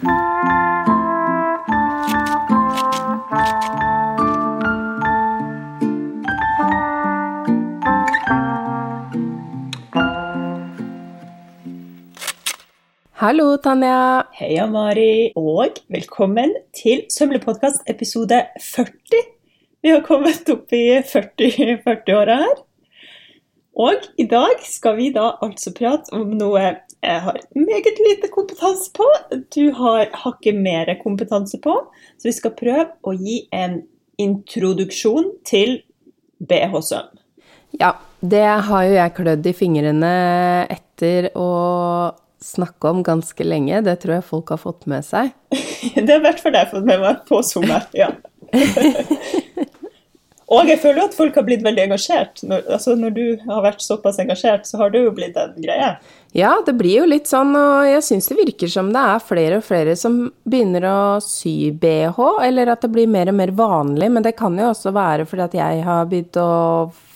Hallo, Tanja. Heia, Mari, og velkommen til Sømlepodkast episode 40. Vi har kommet opp i 40-åra her. Og i dag skal vi da altså prate om noe jeg har meget lite kompetanse på. Du har hakket mer kompetanse på. Så vi skal prøve å gi en introduksjon til BH-søm. Ja, det har jo jeg klødd i fingrene etter å snakke om ganske lenge. Det tror jeg folk har fått med seg. det har i hvert fall jeg fått med meg på Zoom. Ja. Og jeg føler jo at folk har blitt veldig engasjert. Når, altså når du har vært såpass engasjert, så har det jo blitt en greie. Ja, det blir jo litt sånn, og jeg syns det virker som det er flere og flere som begynner å sy bh, eller at det blir mer og mer vanlig. Men det kan jo også være fordi at jeg har begynt å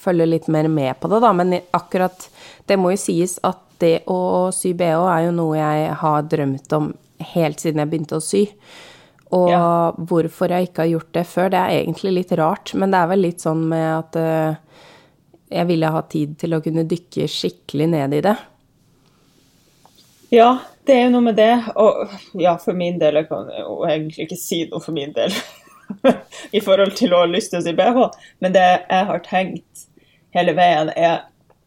følge litt mer med på det, da. Men akkurat det må jo sies at det å sy bh er jo noe jeg har drømt om helt siden jeg begynte å sy. Og ja. hvorfor jeg ikke har gjort det før, det er egentlig litt rart. Men det er vel litt sånn med at uh, jeg ville ha tid til å kunne dykke skikkelig ned i det. Ja, det er jo noe med det. Og ja, for min del Jeg kan jo egentlig ikke si noe for min del i forhold til å ha lyst til å si bh, men det jeg har tenkt hele veien, er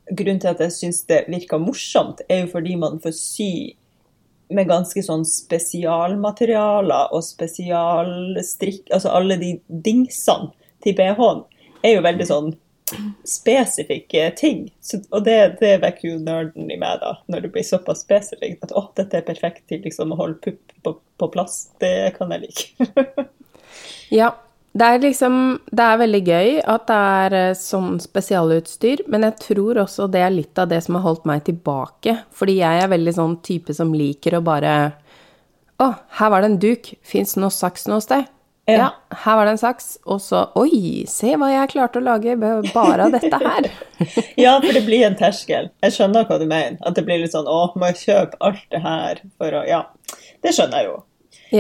grunnen til at jeg syns det virker morsomt, er jo fordi man får sy med ganske sånn spesialmaterialer og spesialstrikk Altså alle de dingsene til BH-en er jo veldig sånn spesifikke ting. Så, og det, det vekker jo nerden i meg, da, når det blir såpass spesifikt. At å, dette er perfekt til liksom å holde pupp på, på plass. Det kan jeg like. ja, det er liksom Det er veldig gøy at det er eh, sånn spesialutstyr, men jeg tror også det er litt av det som har holdt meg tilbake. Fordi jeg er veldig sånn type som liker å bare Å, her var det en duk. Fins noe saks noe sted? Ja. ja. her var det en saks. Og så Oi, se hva jeg klarte å lage bare av dette her. ja, for det blir en terskel. Jeg skjønner hva du mener. At det blir litt sånn Å, må jeg kjøpe alt det her for å Ja. Det skjønner jeg jo.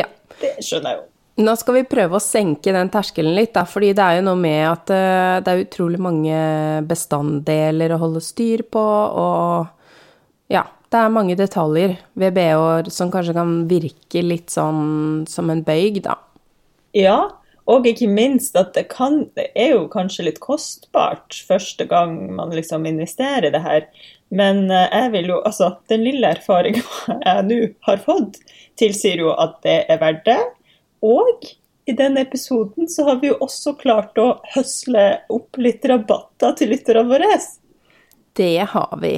Ja. Det skjønner jeg jo. Nå skal vi prøve å senke den terskelen litt, da, fordi det er jo noe med at uh, det er utrolig mange bestanddeler å holde styr på, og ja, det er mange detaljer ved BH-er som kanskje kan virke litt sånn som en bøyg, da. Ja, og ikke minst at det, kan, det er jo kanskje litt kostbart første gang man liksom investerer i det her. Men uh, jeg vil jo, altså, den lille erfaringa jeg nå har fått, tilsier jo at det er verdt det. Og i denne episoden så har vi jo også klart å høsle opp litt rabatter til lytterne våre. Det har vi.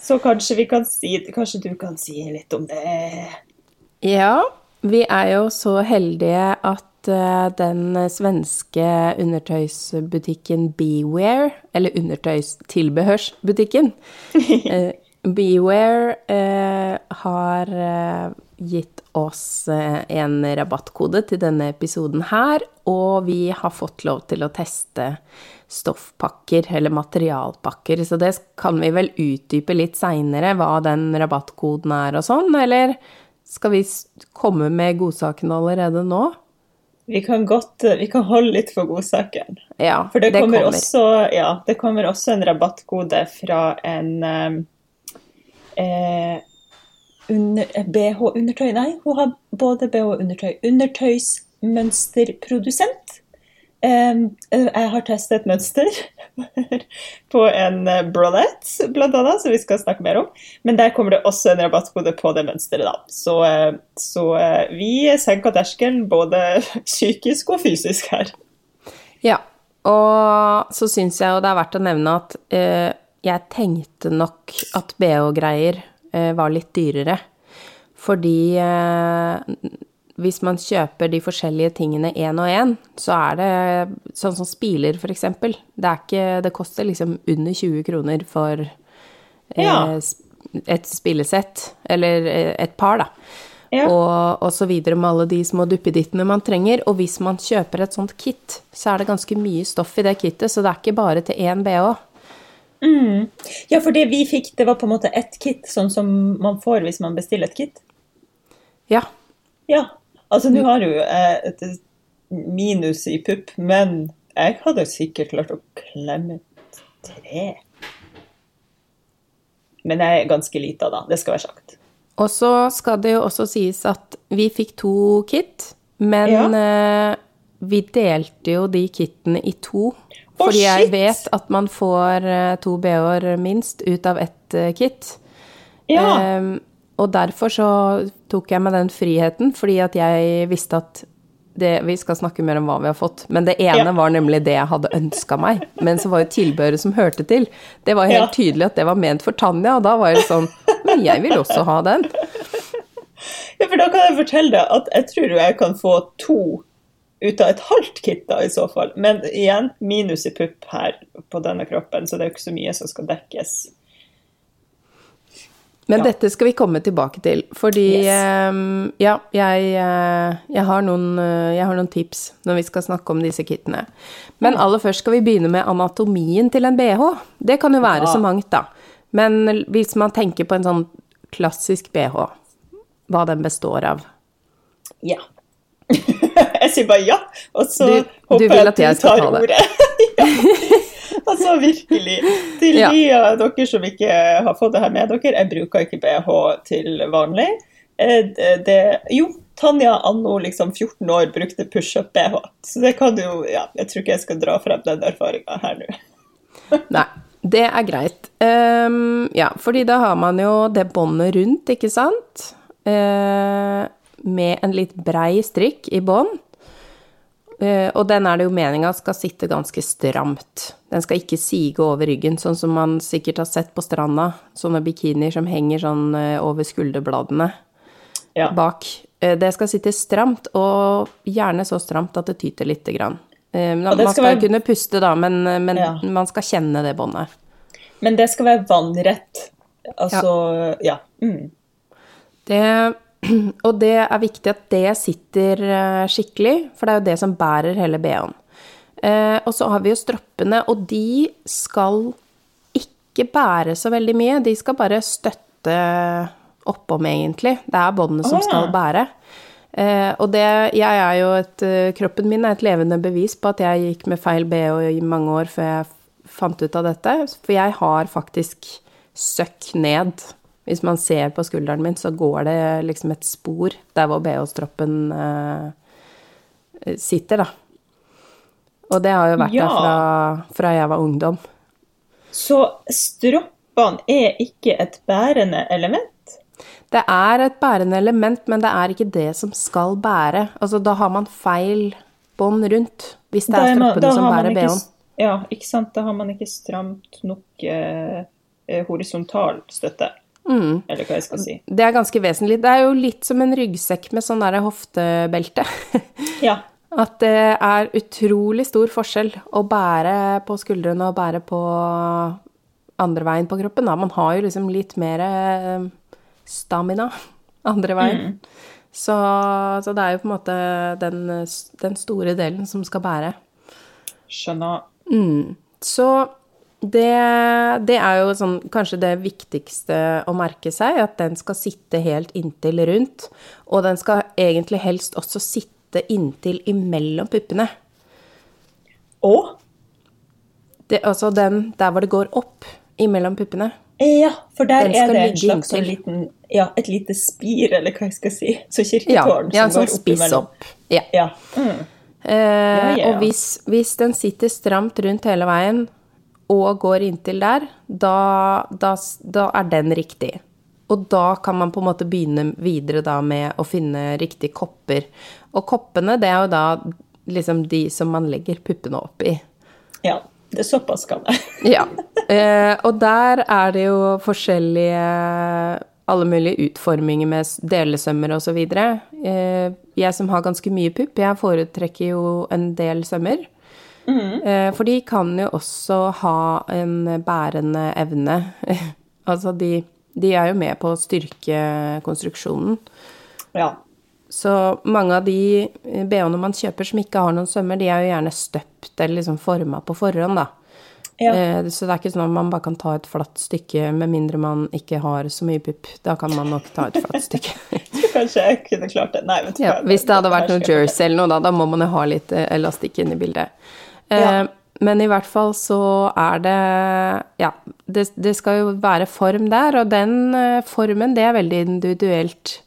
Så kanskje vi kan si Kanskje du kan si litt om det? Ja, vi er jo så heldige at eh, den svenske undertøysbutikken Beware, eller undertøystilbehørsbutikken eh, Beware eh, har eh, gitt oss eh, en rabattkode til denne episoden her, og vi har fått lov til å teste stoffpakker, eller materialpakker, så det kan vi vel utdype litt seinere, hva den rabattkoden er og sånn, eller skal vi komme med godsakene allerede nå? Vi kan godt vi kan holde litt for godsaken. Ja, for det, det kommer, kommer. Også, ja, det kommer også en rabattkode fra en eh, BH-undertøy eh, Nei, hun har både BH og undertøy. Undertøysmønsterprodusent. Jeg har testet et mønster på en eh, bralette, blant annet, som vi skal snakke mer om. Men der kommer det også en rabattkode på det mønsteret, da. Så, eh, så vi senker terskelen både psykisk og fysisk her. Ja, og så syns jeg jo det er verdt å nevne at eh, jeg tenkte nok at BH-greier Eh, var litt dyrere. Fordi eh, hvis man kjøper de forskjellige tingene én og én, så er det sånn som spiler, eksempel. Det, ikke, det koster liksom under 20 kroner for eh, ja. et spillesett, eller et par, da. Ja. Og, og, så videre med alle de små duppedittene man trenger. Og hvis man kjøper et sånt kit, så er det ganske mye stoff i det kittet, så det er ikke bare til én bh. Mm. Ja, for det vi fikk, det var på en måte ett kit, sånn som man får hvis man bestiller et kit? Ja, Ja. Altså, nå har jo jeg et minus i pupp, men jeg hadde sikkert klart å klemme tre. Men jeg er ganske lita, da. Det skal være sagt. Og så skal det jo også sies at vi fikk to kit, men eh, vi delte jo de kittene i to. Fordi jeg vet at man får eh, to BH-er minst ut av ett eh, kit. Ja. Um, og derfor så tok jeg meg den friheten, fordi at jeg visste at det, vi skal snakke mer om hva vi har fått, men det ene Ja. var nemlig det jeg hadde ønska meg. Men så var jo tilbehøret som hørte til. Det var helt Ja. tydelig at det var ment for Tanja, og da var jeg sånn Men jeg vil også ha den. ja, for da kan jeg fortelle deg at jeg tror jeg kan få to ut av et halvt kit, da, i så fall. Men igjen, minus i pupp her på denne kroppen, så det er jo ikke så mye som skal dekkes. Men Ja. dette skal vi komme tilbake til, fordi Yes. um, ja, jeg, eh, jeg, har noen, eh, jeg har noen tips når vi skal snakke om disse kittene. Men aller først skal vi begynne med anatomien til en bh. Det kan jo være Ja. så mangt, da. Men hvis man tenker på en sånn klassisk bh, hva den består av Ja. jeg sier bare ja, og så Du- du håper vil jeg at du tar ta ordet. ja. Altså virkelig. Til Ja. de av dere som ikke har fått det her med dere, jeg bruker ikke BH til vanlig. Eh, Det, jo, Tanja anno liksom 14 år brukte pushup-BH, så det kan jo Ja, jeg tror ikke jeg skal dra frem den erfaringa her nå. Nei, det er greit. Um, ja, fordi da har man jo det båndet rundt, ikke sant? Eh, med en litt brei strikk i bånd. Eh, og den er det jo meninga skal sitte ganske stramt. Den skal ikke sige over ryggen, sånn som man sikkert har sett på stranda. Sånne bikinier som henger sånn eh, over skulderbladene Ja. bak. Eh, Det skal sitte stramt, og gjerne så stramt at det tyter lite grann. Man skal, skal være- kunne puste, da, men, men Ja. man skal kjenne det båndet. Men det skal være vannrett. Altså, ja. Mm. Det, og det er viktig at det sitter eh, skikkelig, for det er jo det som bærer hele BH-en. Eh, og så har vi jo stroppene, og de skal ikke bære så veldig mye. De skal bare støtte oppom, egentlig. Det er båndet som ja. skal bære. Eh, og det Jeg er jo et Kroppen min er et levende bevis på at jeg gikk med feil BH i mange år før jeg fant ut av dette. For jeg har faktisk søkk ned. Hvis man ser på skulderen min, så går det liksom et spor der hvor BH-stroppen eh, sitter, da. Og det har jo vært Ja. der fra, fra jeg var ungdom. Så stroppene er ikke et bærende element? Det er et bærende element, men det er ikke det som skal bære. Altså, da har man feil bånd rundt, hvis det er man- stroppene som bærer BH-en. Ja, ikke sant. Da har man ikke stramt nok eh, eh, horisontal støtte. Mm. Eller hva jeg skal si. Det er ganske vesentlig. Det er jo litt som en ryggsekk med sånn der hoftebelte. Ja. At det er utrolig stor forskjell å bære på skuldrene og bære på andre veien på kroppen. Da. Man har jo liksom litt mer eh, stamina andre veien. Så, så det er jo på en måte den, den store delen som skal bære. Skjønner. Så det, det er jo sånn, kanskje det viktigste å merke seg, at den skal sitte helt inntil rundt. Og den skal egentlig helst også sitte inntil imellom puppene. Og Det, altså den der hvor det går opp imellom puppene. ja, for der er det en slags sånn liten Ja, et lite spir, eller hva jeg skal si. Så kirketårn ja en som sånn går opp imellom. opp. Ja. Ja. Mm. Eh, ja. Og hvis, hvis den sitter stramt rundt hele veien og går inntil der, da, da, da er den riktig. Og da kan man på en måte begynne videre da med å finne riktige kopper. Og koppene, det er jo da liksom de som man legger puppene opp i. ja. Det er såpass skal det. Ja. Eh, og der er det jo forskjellige Alle mulige utforminger med delesømmer videre. Eh, jeg som har ganske mye pupp, jeg foretrekker jo en del sømmer. Eh, for de kan jo også ha en bærende evne. altså de, de er jo med på å styrke konstruksjonen. Ja. Så mange av de BH-ene man kjøper som ikke har noen sømmer, de er jo gjerne støpt eller liksom forma på forhånd, da. Ja. Eh, Så det er ikke sånn at man bare kan ta et flatt stykke, med mindre man ikke har så mye pupp. Da kan man nok ta et flatt stykke. Kanskje jeg kunne klart det. Nei, men Ja, hvis det hadde vært noe jersey eller noe, da, da må man jo ha litt eh, elastikk inn i bildet. Eh, Ja. Men i hvert fall så er det Ja, det, det skal jo være form der, og den eh, formen, det er veldig individuelt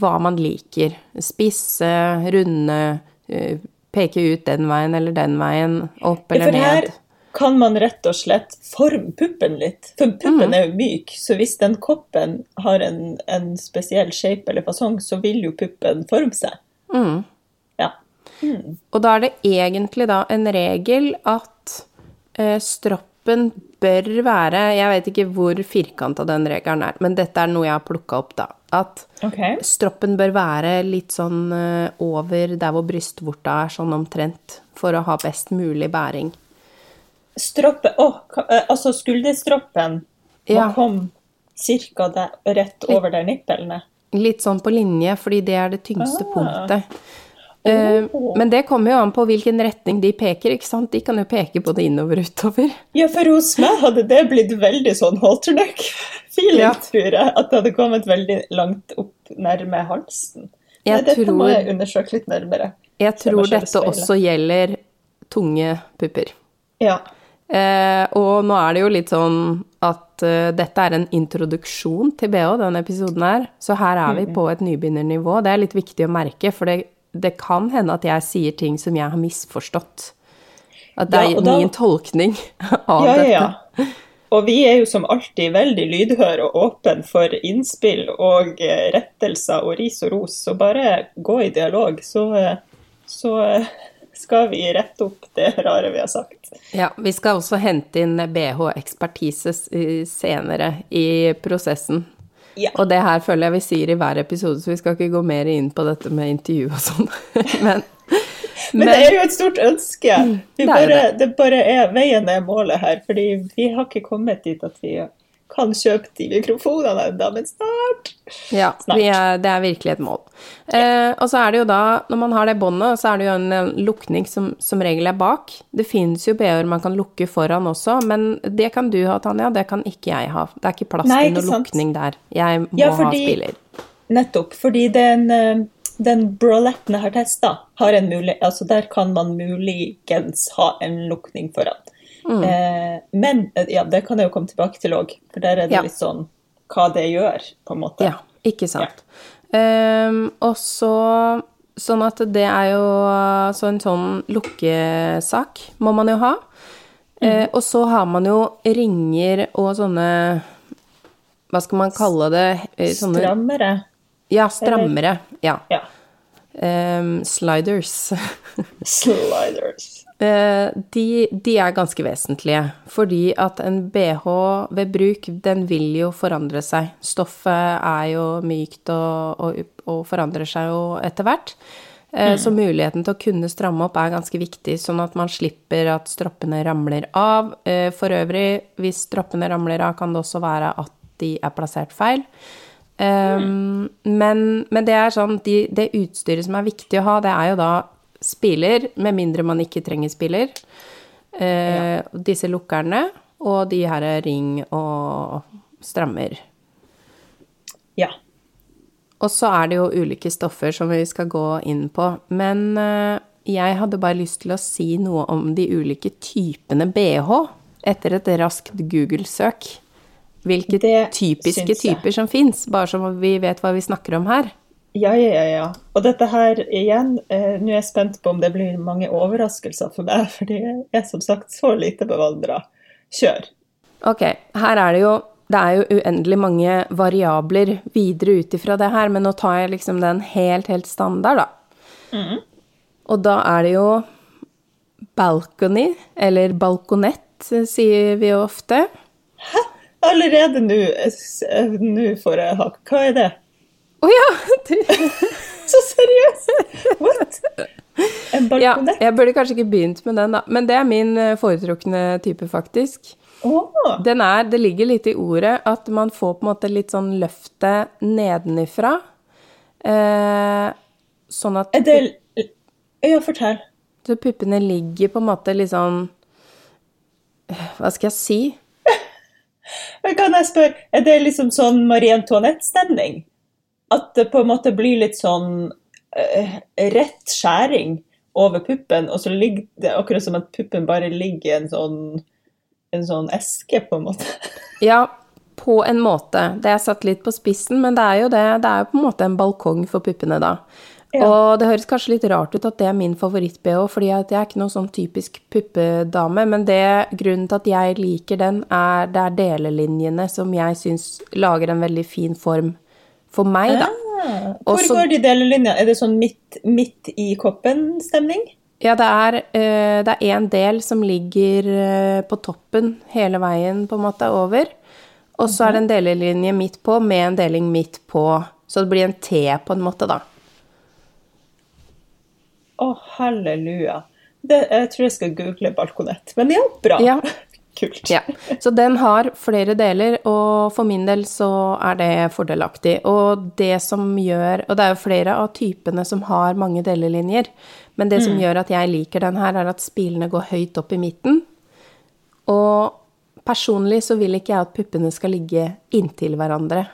hva man liker. Spisse, runde, eh, peke ut den veien eller den veien, opp Ja, eller for her kan man rett og slett forme puppen litt. For puppen er jo myk, så hvis den koppen har en, en spesiell shape eller fasong, så vil jo puppen forme seg. Mm. Ja. Og da er det egentlig da en regel at eh, stroppen bør være Jeg vet ikke hvor firkanta den regelen er, men dette er noe jeg har plukka opp, da. At okay. stroppen bør være litt sånn eh, over der hvor brystvorta er, sånn omtrent, for å ha best mulig bæring. Stroppe Å, ka- eh, altså skulderstroppen må Ja. komme cirka rett over der nippelene. Litt sånn på linje, fordi det er det tyngste Ah. punktet. Eh, Men det kommer jo an på hvilken retning de peker, ikke sant? De kan jo peke både innover og utover. Ja, for hos meg hadde det blitt veldig sånn halterneck-feeling, Ja. tror jeg. At det hadde kommet veldig langt opp nærme halsen. Jeg Nei, dette må jeg undersøke litt nærmere. Jeg tror jeg dette speilet. også gjelder tunge pupper. Ja. Eh, og nå er det jo litt sånn at uh, dette er en introduksjon til BH, denne episoden her. Så her er vi på et nybegynnernivå. Det er litt viktig å merke, for det, det kan hende at jeg sier ting som jeg har misforstått. At det er ja, da- min tolkning av Ja, ja, dette. Og vi er jo som alltid veldig lydhøre og åpne for innspill og eh, rettelser og ris og ros, så bare gå i dialog, så, eh, så eh, skal vi rette opp det rare vi har sagt. Ja, vi skal også hente inn BH-ekspertise senere i prosessen. Ja. Og det her føler jeg vi sier i hver episode, så vi skal ikke gå mer inn på dette med intervju og sånn. men, Men det er jo et stort ønske. Vi det er det. bare, det bare er veien er målet her, fordi vi har ikke kommet dit at vi kan kjøpe de mikrofonene ennå, men snart. Ja, Snart. er, det er virkelig et mål. Eh, og så er det jo da, når man har det båndet, så er det jo en, lukning som som regel er bak. Det finnes jo BH-er man kan lukke foran også, men det kan du ha, Tanja, det kan ikke jeg ha. Det er ikke plass Nei, til ikke noe sant. lukning der. Jeg må Ja, ha spiller. Nettopp, fordi den, eh, den broletten jeg har testa, har en mulig, altså der kan man muligens ha en lukning foran. Mm. Eh, men eh, ja, det kan jeg jo komme tilbake til òg, for der er det Ja. litt sånn hva det gjør, på en måte. Ja, ikke sant. Ehm, og så Sånn at det er jo så en sånn lukkesak må man jo ha. Eh, og så har man jo ringer og sånne Hva skal man kalle det? Sånne, Strammere. ja, strammere. Ja. Ja. Um, sliders. Sliders. Eh, de, de er ganske vesentlige, fordi at en BH ved bruk, den vil jo forandre seg. Stoffet er jo mykt og, og, og forandrer seg jo etter hvert. Eh, Så muligheten til å kunne stramme opp er ganske viktig, sånn at man slipper at stroppene ramler av. Eh, For øvrig, hvis stroppene ramler av, kan det også være at de er plassert feil. Um, men, men det er sånn, de, det utstyret som er viktig å ha, det er jo da spiler, med mindre man ikke trenger spiler. Eh, Disse lukkerne og de her ring og strammer. Ja. Og så er det jo ulike stoffer som vi skal gå inn på. Men eh, jeg hadde bare lyst til å si noe om de ulike typene bh etter et raskt Google-søk. Hvilke Det typiske typer som fins, bare så vi vet hva vi snakker om her. Ja, ja, ja, ja. Og dette her igjen, eh, nå er jeg spent på om det blir mange overraskelser for meg, fordi jeg er som sagt så lite bevandra. Kjør. Ok, her er det jo Det er jo uendelig mange variabler videre ut ifra det her, men nå tar jeg liksom den helt, helt standard, da. Og da er det jo balcony, eller balkonett, sier vi jo ofte. Hæ? Allerede nå eh, eh, nå får jeg hakk. Hva er det? Å ja! Du. Så seriøst! What? En ja! Jeg burde kanskje ikke begynt med den, da. Men det er min eh, foretrukne type, faktisk. Åh, Den er, det ligger litt i ordet at man får på en måte litt sånn løftet nedenifra. Eh, sånn at er det Ja, fortell. så puppene ligger på en måte litt sånn Hva skal jeg si? Kan jeg spørre, er det liksom sånn Marie Antoinette-stemning? At det på en måte blir litt sånn uh, rett skjæring over puppen, og så ligger det akkurat som at puppen bare ligger i en sånn, en sånn eske, på en måte. Ja, på en måte. Det er satt litt på spissen, men det er jo det. Det er jo på en måte en balkong for puppene, da. Ja. Og det høres kanskje litt rart ut at det er min favoritt-BH, fordi jeg er ikke noen sånn typisk puppedame, men det, grunnen til at jeg liker den, er det er delelinjene som jeg syns lager en veldig fin form for meg, da. Ah, Hvor Også- går de delelinja? Er det sånn midt, midt i koppen-stemning? Ja, det er, eh, det er en del som ligger eh, på toppen hele veien, på en måte, over. Og så er det en delelinje midt på, med en deling midt på. Så det blir en T, på en måte, da. Å, halleluja. Det, jeg tror jeg skal google balkonett. Men ja, bra. Ja. Kult. Ja, så den har flere deler, og for min del så er det fordelaktig. Og det som gjør Og det er jo flere av typene som har mange delelinjer, men det som gjør at jeg liker den her, er at spilene går høyt opp i midten. Og personlig så vil ikke jeg at puppene skal ligge inntil hverandre.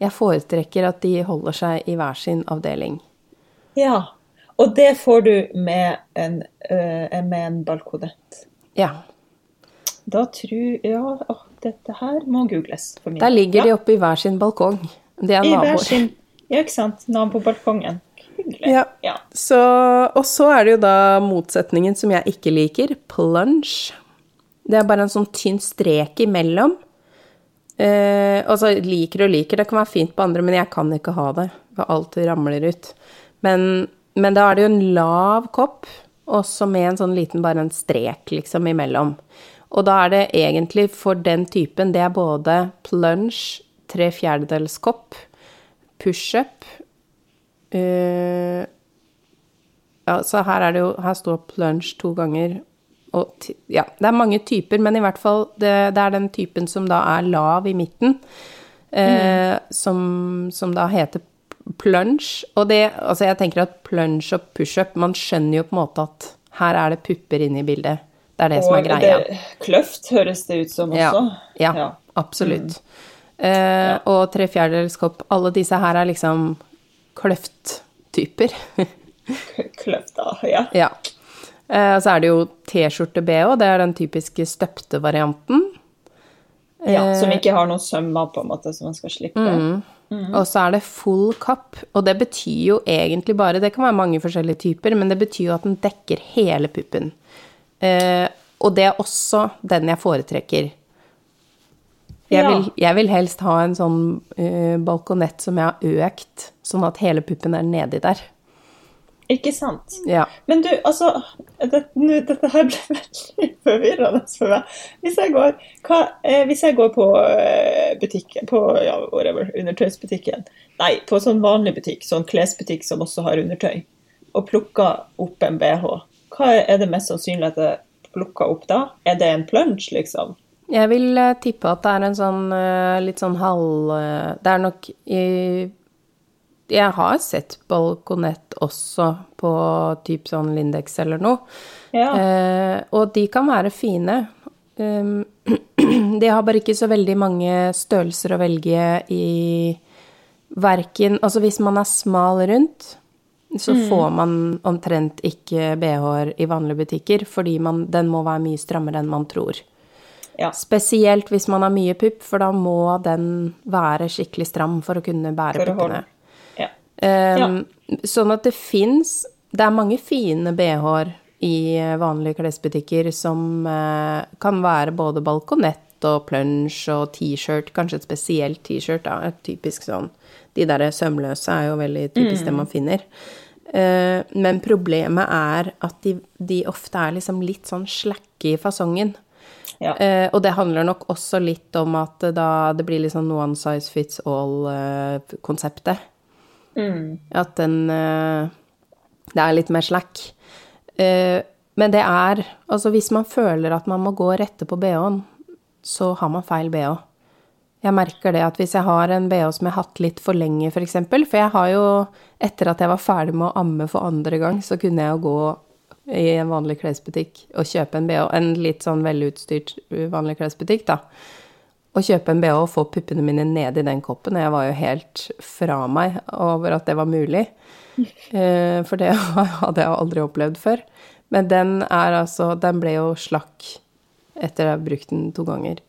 Jeg foretrekker at de holder seg i hver sin avdeling. Ja. Og det får du med en, øh, med en balkonett. Ja. Da tror Ja, å, dette her må googles. For min Der ligger de oppe i hver sin balkong. Det er I naboer. sin Ja, ikke sant. Nabobalkongen. Hyggelig. Ja. ja. Så, og så er det jo da motsetningen som jeg ikke liker, plunge. Det er bare en sånn tynn strek imellom. Eh, altså liker og liker, det kan være fint på andre, men jeg kan ikke ha det. For alt ramler ut. Men, men da er det jo en lav kopp, også med en sånn liten, bare en strek liksom imellom. Og da er det egentlig for den typen, det er både plunge, tre fjerdedels kopp, pushup, uh, ja, så her er det jo Her står plunge to ganger. Og ja, det er mange typer, men i hvert fall det, det er den typen som da er lav i midten, eh, som, som da heter plunge. Og det Altså, jeg tenker at plunge og pushup Man skjønner jo på en måte at her er det pupper inne i bildet. Det er det som er greia. det, kløft høres det ut som Ja, også. ja, absolutt. Eh, Og tre fjerdedels kopp. Alle disse her er liksom kløfttyper. K- Kløft, da. Ja. Ja. Eh, så er det jo T-skjorte-BH, det er den typiske støpte varianten. ja. Som Eh, ikke har noen sømmer, på en måte, som man skal slippe. Mm. Og så er det full kapp, og det betyr jo egentlig bare Det kan være mange forskjellige typer, men det betyr jo at den dekker hele puppen. Eh, og det er også den jeg foretrekker. Jeg, Ja. vil, jeg vil helst ha en sånn eh, balkonett som jeg har økt, sånn at hele puppen er nedi der. Ikke sant? Ja. Men du, altså det, nu, Dette her ble veldig forvirrende for meg. Hvis jeg går, hva, eh, hvis jeg går på eh, butikken, på ja, whatever, undertøysbutikken Nei, på sånn vanlig butikk, sånn klesbutikk som også har undertøy, og plukker opp en BH, hva er det mest sannsynlig at jeg plukker opp da? Er det en plunge, liksom? Jeg vil eh, tippe at det er en sånn eh, litt sånn halv eh, Det er nok i Jeg har sett balkonett også på typ sånn Lindex eller noe. Ja. Eh, og de kan være fine. Um, de har bare ikke så veldig mange størrelser å velge i verken Altså hvis man er smal rundt, så får man omtrent ikke BH-er i vanlige butikker, fordi man, den må være mye strammere enn man tror. ja. Spesielt hvis man har mye pupp, for da må den være skikkelig stram for å kunne bære For puppene. ja. Um, Sånn at det fins Det er mange fine BH-er i vanlige klesbutikker som uh, kan være både balkonett og plunge og T-shirt, kanskje et spesielt T-shirt, da. Et typisk sånn De der sømløse er jo veldig typisk det man finner. Eh, men problemet er at de, de ofte er liksom litt sånn slakke i fasongen. ja. Uh, og det handler nok også litt om at da det blir litt sånn one size fits all-konseptet. Mm. At den eh, Det er litt mer slack. Eh, men det er Altså, hvis man føler at man må gå rette på bh-en, så har man feil bh. Jeg merker det at hvis jeg har en bh som jeg har hatt litt for lenge, f.eks. For, eksempel, for jeg har jo Etter at jeg var ferdig med å amme for andre gang, så kunne jeg jo gå i en vanlig klesbutikk og kjøpe en bh. En litt sånn velutstyrt uh, vanlig klesbutikk, da. å kjøpe en bh og få puppene mine ned i den koppen. Jeg var jo helt fra meg over at det var mulig. Eh, for det hadde jeg aldri opplevd før. Men den er altså Den ble jo slakk etter jeg ha brukt den to ganger.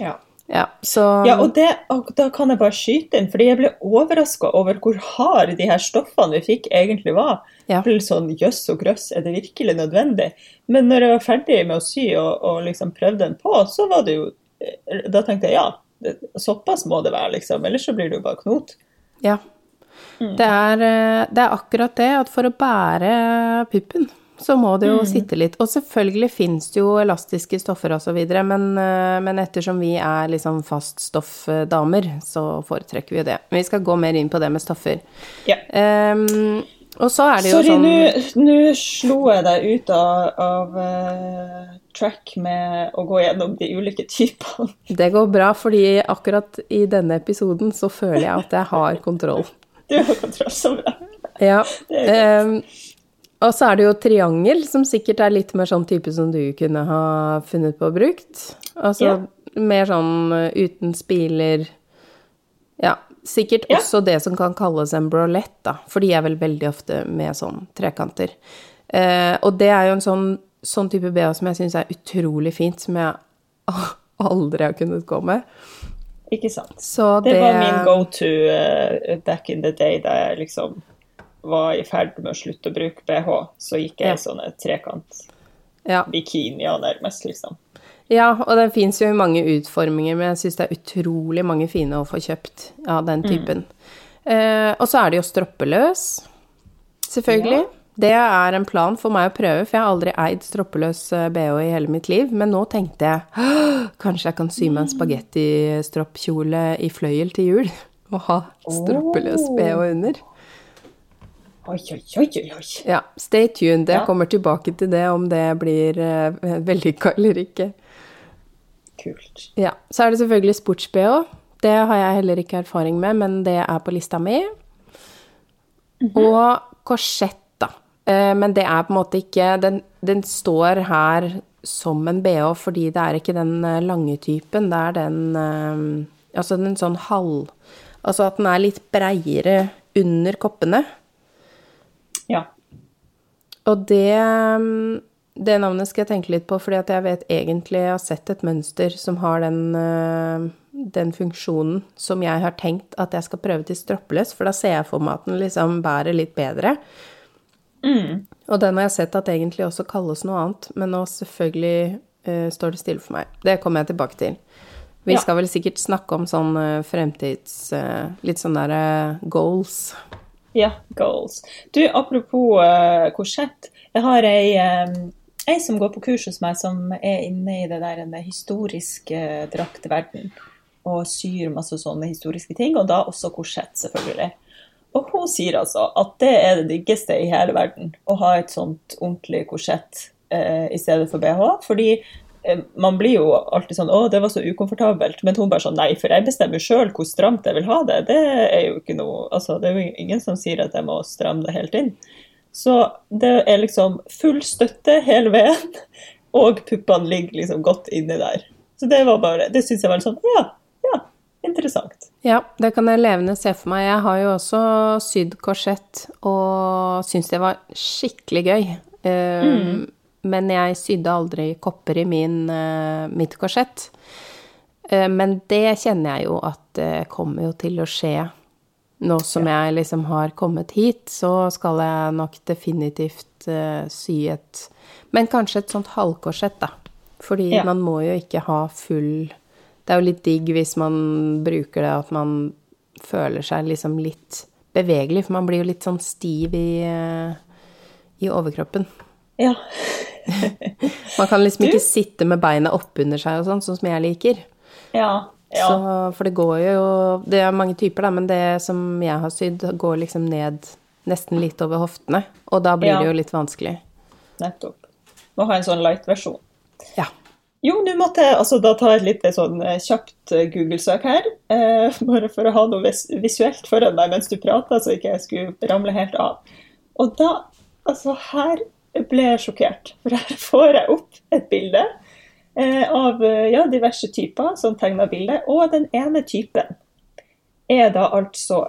Ja. Ja, så Ja, og, det, og da kan jeg bare skyte inn, fordi jeg ble overraska over hvor hard de her stoffene vi fikk, egentlig var. Ja. Det ble sånn jøss og grøss, er det virkelig nødvendig? Men når jeg var ferdig med å sy og, og liksom prøvde den på, så var det jo Da tenkte jeg ja, det, såpass må det være, liksom. Ellers så blir det jo bare knot. Ja. Det, er, eh, det er akkurat det at for å bære puppen, så må det jo sitte litt. Og selvfølgelig fins det jo elastiske stoffer osv., men, videre, men ettersom vi er liksom faststoffdamer, så foretrekker vi jo det. Men vi skal gå mer inn på det med stoffer. Ja. Um, og så er det jo Sorry, sånn Sorry, nå slo jeg deg ut av, av uh, track med å gå gjennom de ulike typene. Det går bra, fordi akkurat i denne episoden så føler jeg at jeg har kontroll. Du har kontroll, så bra. Ja. Det ehm, og så er det jo triangel, som sikkert er litt mer sånn type som du kunne ha funnet på å brukt. Altså Ja. mer sånn eh, uten spiler Ja, sikkert Ja. også det som kan kalles en brolett, da. For de er vel veldig ofte med sånn trekanter. Eh, og det er jo en sånn, sånn type BH som jeg syns er utrolig fint, som jeg aldri har kunnet gå med. Ikke sant. Så Det det, var min go to uh, back in the day da jeg liksom var i ferd med å slutte å bruke BH. Så gikk jeg Ja. i sånne trekant Ja. bikinier nærmest, liksom. Ja, og den fins jo i mange utforminger, men jeg syns det er utrolig mange fine å få kjøpt av den typen. Eh, og så er det jo stroppeløs, selvfølgelig. Det er en plan for meg å prøve, for jeg har aldri eid stroppeløs eh, bh i hele mitt liv. Men nå tenkte jeg kanskje jeg kan sy meg en spagettistroppkjole i fløyel til jul. Og ha stroppeløs bh under. Oi, oi, oi, oi. Ja, stay tuned. Jeg Ja. kommer tilbake til det, om det blir uh, vellykka eller ikke. Kult. Ja, så er det selvfølgelig sports-BH. Det har jeg heller ikke erfaring med, men det er på lista mi. Og korsett, da. Eh, Men det er på en måte ikke den, den står her som en BH fordi det er ikke den eh, lange typen. Det er den eh, Altså den sånn halv Altså at den er litt breiere under koppene. Ja. Og det, mm, det navnet skal jeg tenke litt på, fordi at jeg vet egentlig jeg har sett et mønster som har den, øh, den funksjonen som jeg har tenkt at jeg skal prøve til stroppeløs, for da ser jeg for meg at den liksom bærer litt bedre. Og den har jeg sett at egentlig også kalles noe annet, men nå selvfølgelig uh, står det stille for meg. Det kommer jeg tilbake til. Vi Ja. skal vel sikkert snakke om sånn øh, fremtids... uh, litt sånn derre goals. Ja, goals. Du, apropos uh, korsett. Jeg har ei, um, ei som går på kurs hos meg, som er inne i det der en historisk uh, draktverden. Og syr masse sånne historiske ting, og da også korsett, selvfølgelig. Og hun sier altså at det er det diggeste i hele verden, å ha et sånt ordentlig korsett uh, i stedet for BH. Fordi eh, man blir jo alltid sånn 'Å, det var så ukomfortabelt', men hun bare sånn 'Nei, for jeg bestemmer sjøl hvor stramt jeg vil ha det'. Det er jo ikke noe Altså, det er jo ingen som sier at jeg må stramme det helt inn. Så det er liksom full støtte hele veien, og puppene ligger liksom godt inni der. Så det var bare Det syns jeg var sånn Ja, ja, interessant. Ja, det kan jeg levende se for meg. Jeg har jo også sydd korsett og syns det var skikkelig gøy. Eh, Men jeg sydde aldri kopper i min, eh, mitt korsett. Eh, men det kjenner jeg jo at kommer jo til å skje. Nå som jeg liksom har kommet hit, så skal jeg nok definitivt eh, sy et Men kanskje et sånt halvkorsett, da. Fordi Ja. man må jo ikke ha full Det er jo litt digg hvis man bruker det, at man føler seg liksom litt bevegelig, for man blir jo litt sånn stiv i, i overkroppen. Ja. Man kan liksom Du- ikke sitte med beina oppunder seg og sånn, sånn som jeg liker. Ja. ja. Så, for det går jo Det er mange typer, da, men det som jeg har sydd, går liksom ned nesten litt over hoftene. Og da blir Ja. det jo litt vanskelig. Nettopp. Må ha en sånn light-versjon. Ja. Jo, nå måtte jeg altså, da ta et litt sånn eh, kjapt eh, Google-søk her. Eh, bare for å ha noe vis visuelt foran meg mens du prater, så ikke jeg skulle ramle helt av. Og da Altså, her ble sjokkert. For her får jeg opp et bilde eh, av eh, ja, diverse typer som tegner bildet. Og den ene typen er da altså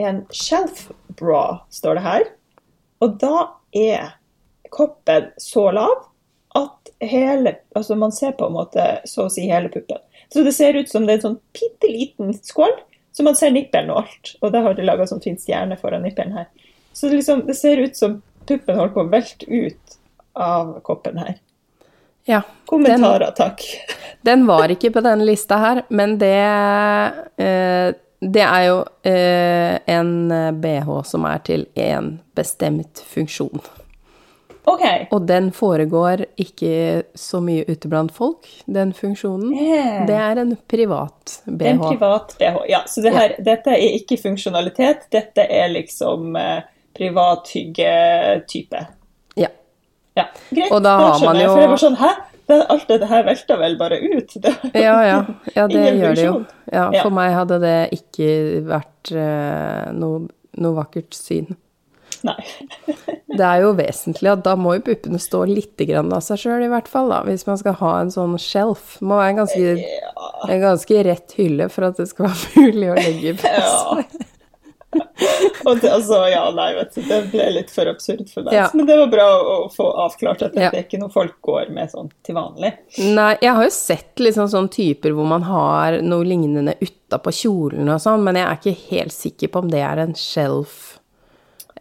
en shelf bra, står det her. Og da er koppen så lav at hele, altså man ser på en måte så å si hele puppen. Så det ser ut som det er en sånn bitte liten skål, så man ser nippelen og alt. Og da har de laga sånn fin stjerne foran nippelen her. Så det, liksom, det ser ut som puppen holder på å velte ut av koppen her. Ja. Kommentarer, takk. Den var ikke på denne lista her, men det eh, Det er jo eh, en bh som er til én bestemt funksjon. OK. Og den foregår ikke så mye ute blant folk, den funksjonen. Yeah. Det er en privat bh. En privat BH. Ja, så det her, dette er ikke funksjonalitet, dette er liksom eh, privat hyggetype. Ja. Ja, greit. Og da har man jo- For jeg var sånn, hæ? Alt dette her velter vel bare ut? Ja, ja. ja det gjør det jo. Ja, for Ja. meg hadde det ikke vært uh, noe, noe vakkert syn. Nei. Det er jo vesentlig at da må jo puppene stå litt grann av seg sjøl, i hvert fall, da, hvis man skal ha en sånn shelf. Det må være en ganske, en ganske rett hylle for at det skal være mulig å legge på seg. Og det, altså, ja, nei, vet du, det ble litt for absurd for meg. Ja. Men det var bra å, å få avklart at dette Ja. er ikke noe folk går med sånn til vanlig. Nei, jeg har jo sett liksom sånne typer hvor man har noe lignende utapå kjolen og sånn, men jeg er ikke helt sikker på om det er en shelf,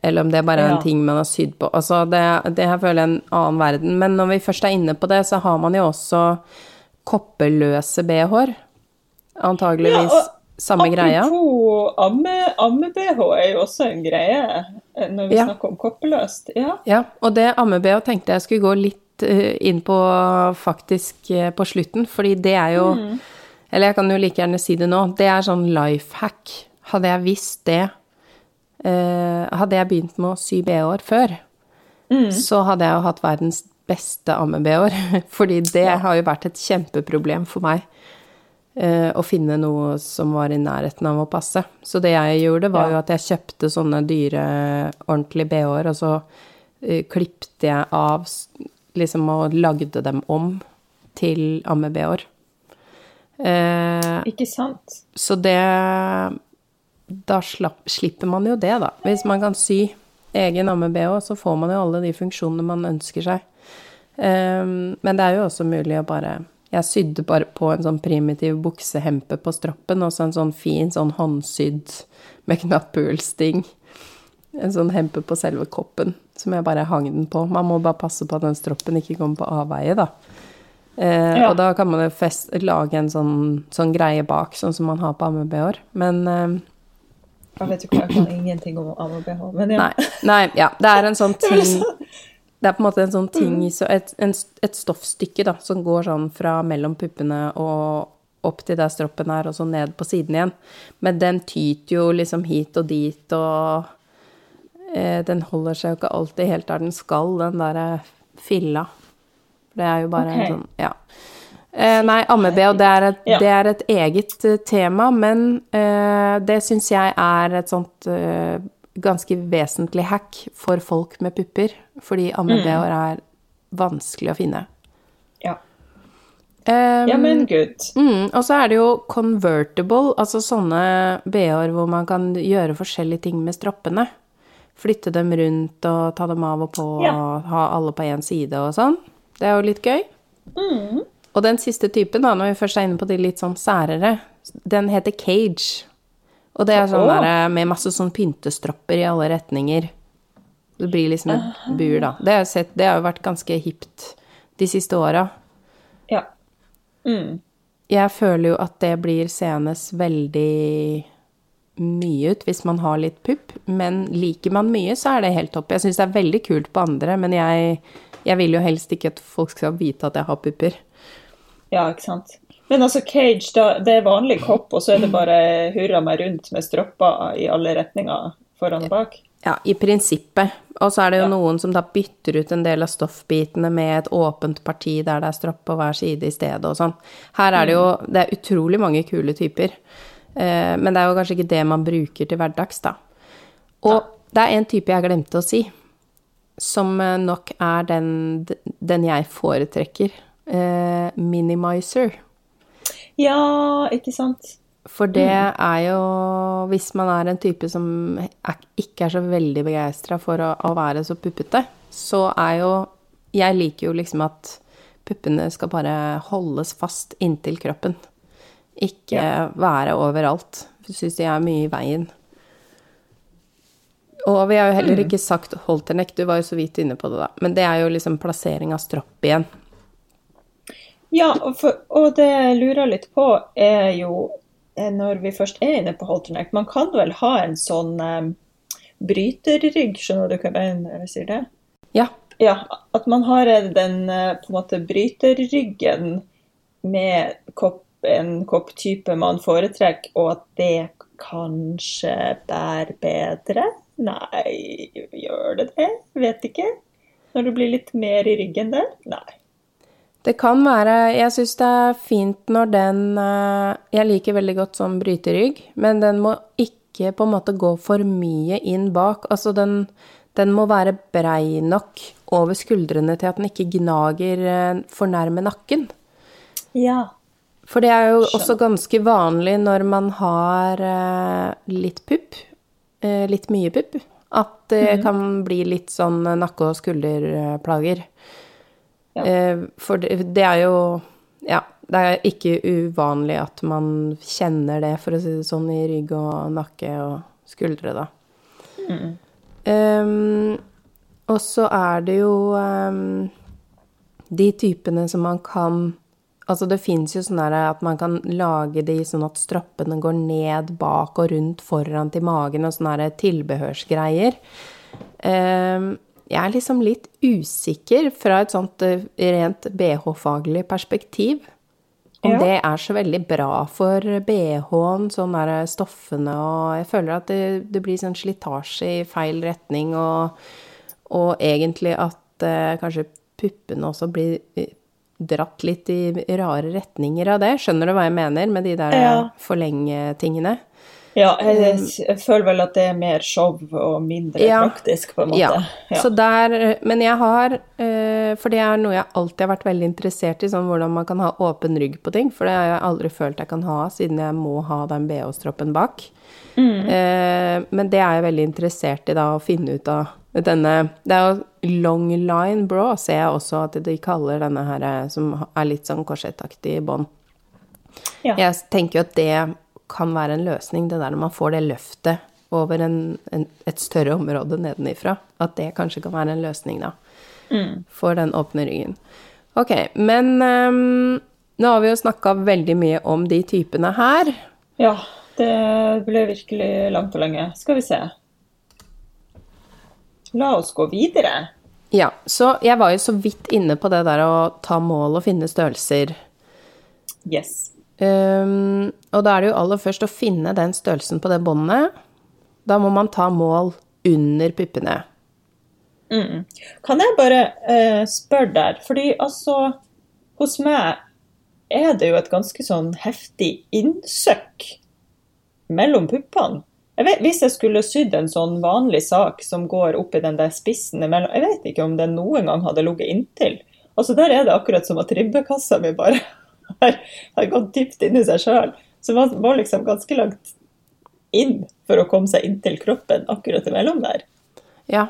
eller om det bare er Ja. en ting man har sydd på. Altså, det, det her føler jeg en annen verden. Men når vi først er inne på det, så har man jo også koppeløse bh-er. Antageligvis Ja, og samme greia. Apropos amme- amme-BH er jo også en greie eh, når vi Ja. snakker om koppeløst. Ja. Ja, og det amme-BH tenkte jeg skulle gå litt eh, inn på faktisk eh, på slutten, fordi det er jo Eller jeg kan jo like gjerne si det nå. Det er sånn life hack. Hadde jeg visst det eh, Hadde jeg begynt med å sy BH-er før, så hadde jeg jo hatt verdens beste amme-BH-er. Fordi det har jo vært et kjempeproblem for meg. Eh, å finne noe som var i nærheten av å passe. Så det jeg gjorde, var jo at jeg kjøpte sånne dyre, ordentlige BH-er, og så uh, klippte jeg av liksom og lagde dem om til amme-BH-er. Uh, Ikke sant? så det Da slapp, slipper man jo det, da. Hvis man kan sy egen amme-BH, så får man jo alle de funksjonene man ønsker seg. Uh, men det er jo også mulig å bare Jeg sydde bare på en sånn primitiv buksehempe på stroppen, og så en sånn fin sånn håndsydd med knapphullsting. En sånn hempe på selve koppen, som jeg bare hang den på. Man må bare passe på at den stroppen ikke kommer på avveie, da. Eh, Ja. Og da kan man jo fest, lage en sånn, sånn greie bak, sånn som man har på amme-BH-er. Men eh, Jeg vet ikke hva jeg kan ingenting om amme-BH, men ja. nei, nei, ja. Det er en sånn ting Det er på en måte en sånn ting så et, en, et stoffstykke da, som går sånn fra mellom puppene og opp til der stroppen er, og så ned på siden igjen. Men den tyter jo liksom hit og dit, og eh, den holder seg jo ikke alltid helt der den skal, den derre filla. Det er jo bare okay. en sånn Ja. Eh, nei, amme-BH, det, et- Ja. det er et eget eh, tema, men eh, det syns jeg er et sånt eh, ganske vesentlig hack for folk med pupper, fordi ammebh-er er vanskelig å finne. Ja. Um, ja, men good. Mm, og så er det jo convertible, altså sånne BH-er hvor man kan gjøre forskjellige ting med stroppene. Flytte dem rundt og ta dem av og på Ja. og ha alle på én side og sånn. Det er jo litt gøy. Mm. Og den siste typen, da, når vi først er inne på de litt sånn særere, den heter cage. Og det er sånn der med masse sånn pyntestropper i alle retninger. Det blir liksom et bur, da. Det har, sett, det har jo vært ganske hipt de siste åra. Ja. Mm. Jeg føler jo at det blir seende veldig mye ut hvis man har litt pupp, men liker man mye, så er det helt topp. Jeg syns det er veldig kult på andre, men jeg, jeg vil jo helst ikke at folk skal vite at jeg har pupper. ja, ikke sant. Men altså cage, da, det er vanlig kopp, og så er det bare hurra meg rundt med stropper i alle retninger foran og bak? Ja, i prinsippet. Og så er det jo Ja. noen som da bytter ut en del av stoffbitene med et åpent parti der det er stropp på hver side i stedet og sånn. Her er det jo Det er utrolig mange kule typer. Eh, men det er jo kanskje ikke det man bruker til hverdags, da. Og det er en type jeg glemte å si, som eh, nok er den, den jeg foretrekker eh, minimizer. Ja, ikke sant? For det er jo Hvis man er en type som er, ikke er så veldig begeistra for å, å være så puppete, så er jo Jeg liker jo liksom at puppene skal bare holdes fast inntil kroppen. Ikke Ja. være overalt. Syns de er mye i veien. Og vi har jo heller ikke sagt holterneck, du var jo så vidt inne på det, da. Men det er jo liksom plassering av stropp igjen. Ja, og, for, og det jeg lurer litt på, er jo eh, når vi først er inne på Holterneck, man kan vel ha en sånn eh, bryterrygg, skjønner du hva jeg mener jeg sier det? Ja. Ja, at man har den eh, på en måte bryterryggen med kopp, en kopptype man foretrekker, og at det kanskje bærer bedre? Nei, gjør det det? Vet ikke. Når det blir litt mer i ryggen der? Nei. Det kan være Jeg syns det er fint når den eh, Jeg liker veldig godt sånn bryterygg, men den må ikke på en måte gå for mye inn bak. Altså den, den må være brei nok over skuldrene til at den ikke gnager eh, for nærme nakken. Ja. For det er jo også ganske vanlig når man har eh, litt pupp, litt mye pupp, at det kan bli litt sånn nakke- og skulderplager. Ja. Eh, For det, det er jo Ja, det er ikke uvanlig at man kjenner det, for å si det sånn, i rygg og nakke og skuldre, da. Ehm, og så er det jo um, de typene som man kan Altså det fins jo sånn at man kan lage de sånn at stroppene går ned bak og rundt foran til magen og sånne tilbehørsgreier. Ehm, jeg er liksom litt usikker fra et sånt eh, rent BH-faglig perspektiv. Om Ja. det er så veldig bra for BH-en, sånn der stoffene, og jeg føler at det, det blir sånn slitasje i feil retning, og, og egentlig at eh, kanskje puppene også blir eh, dratt litt i rare retninger av det. Skjønner du hva jeg mener med de der Ja. forlenge-tingene? Ja, jeg, jeg føler vel at det er mer show og mindre Ja. praktisk, på en måte. Ja. Så der, men jeg har eh, For det er noe jeg alltid har vært veldig interessert i, sånn hvordan man kan ha åpen rygg på ting. For det har jeg aldri følt jeg kan ha, siden jeg må ha den BH-stroppen bak. Mm. men det er jeg veldig interessert i, da, å finne ut av denne Det er jo long line bra, ser jeg også at de kaller denne her, eh, som er litt sånn korsettaktig bånd. Ja. Jeg tenker jo at det kan være en løsning, det der når man får det løftet over en, en, et større område nedenifra. At det kanskje kan være en løsning, da. For den åpne ryggen. Ok, men um, nå har vi jo snakka veldig mye om de typene her. ja, det ble virkelig langt og lenge. Skal vi se. La oss gå videre. Ja, så jeg var jo så vidt inne på det der å ta mål og finne størrelser. Yes. Ehm, og da er det jo aller først å finne den størrelsen på det båndet. Da må man ta mål under puppene. Mm. Kan jeg bare uh, spørre der, fordi altså Hos meg er det jo et ganske sånn heftig innsøkk mellom puppene. Jeg vet, hvis jeg skulle sydd en sånn vanlig sak som går opp i den der spissen imellom Jeg vet ikke om den noen gang hadde ligget inntil. Altså Der er det akkurat som at ribbekassa mi bare har, har gått dypt inn i seg sjøl. Så man må liksom ganske langt inn for å komme seg inntil kroppen akkurat imellom der. Ja,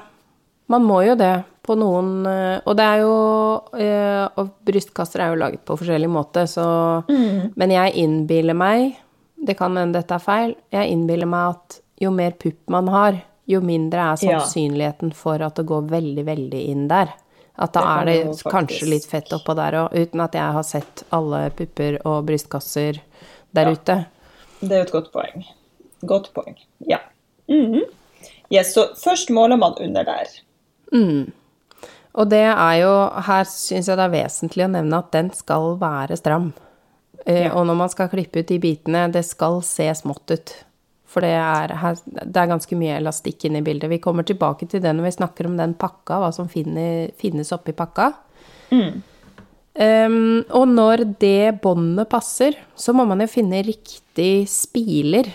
man må jo det på noen eh, Og det er jo eh, Og brystkasser er jo laget på forskjellig måte, så Men jeg innbiller meg Det kan hende dette er feil. Jeg innbiller meg at jo mer pupp man har, jo mindre er sannsynligheten for at det går veldig, veldig inn der. At da Det er det kanskje litt fett oppå der òg, uten at jeg har sett alle pupper og brystkasser der Ja. ute. Det er jo et godt poeng. Godt poeng. Ja. Mhm. Yes, så først måler man under der. Og det er jo Her syns jeg det er vesentlig å nevne at den skal være stram. Eh, Ja. Og når man skal klippe ut de bitene, det skal se smått ut. For det er, det er ganske mye elastikk inne i bildet. Vi kommer tilbake til det når vi snakker om den pakka, hva som finner, finnes oppi pakka. Um, og når det båndet passer, så må man jo finne riktig spiler.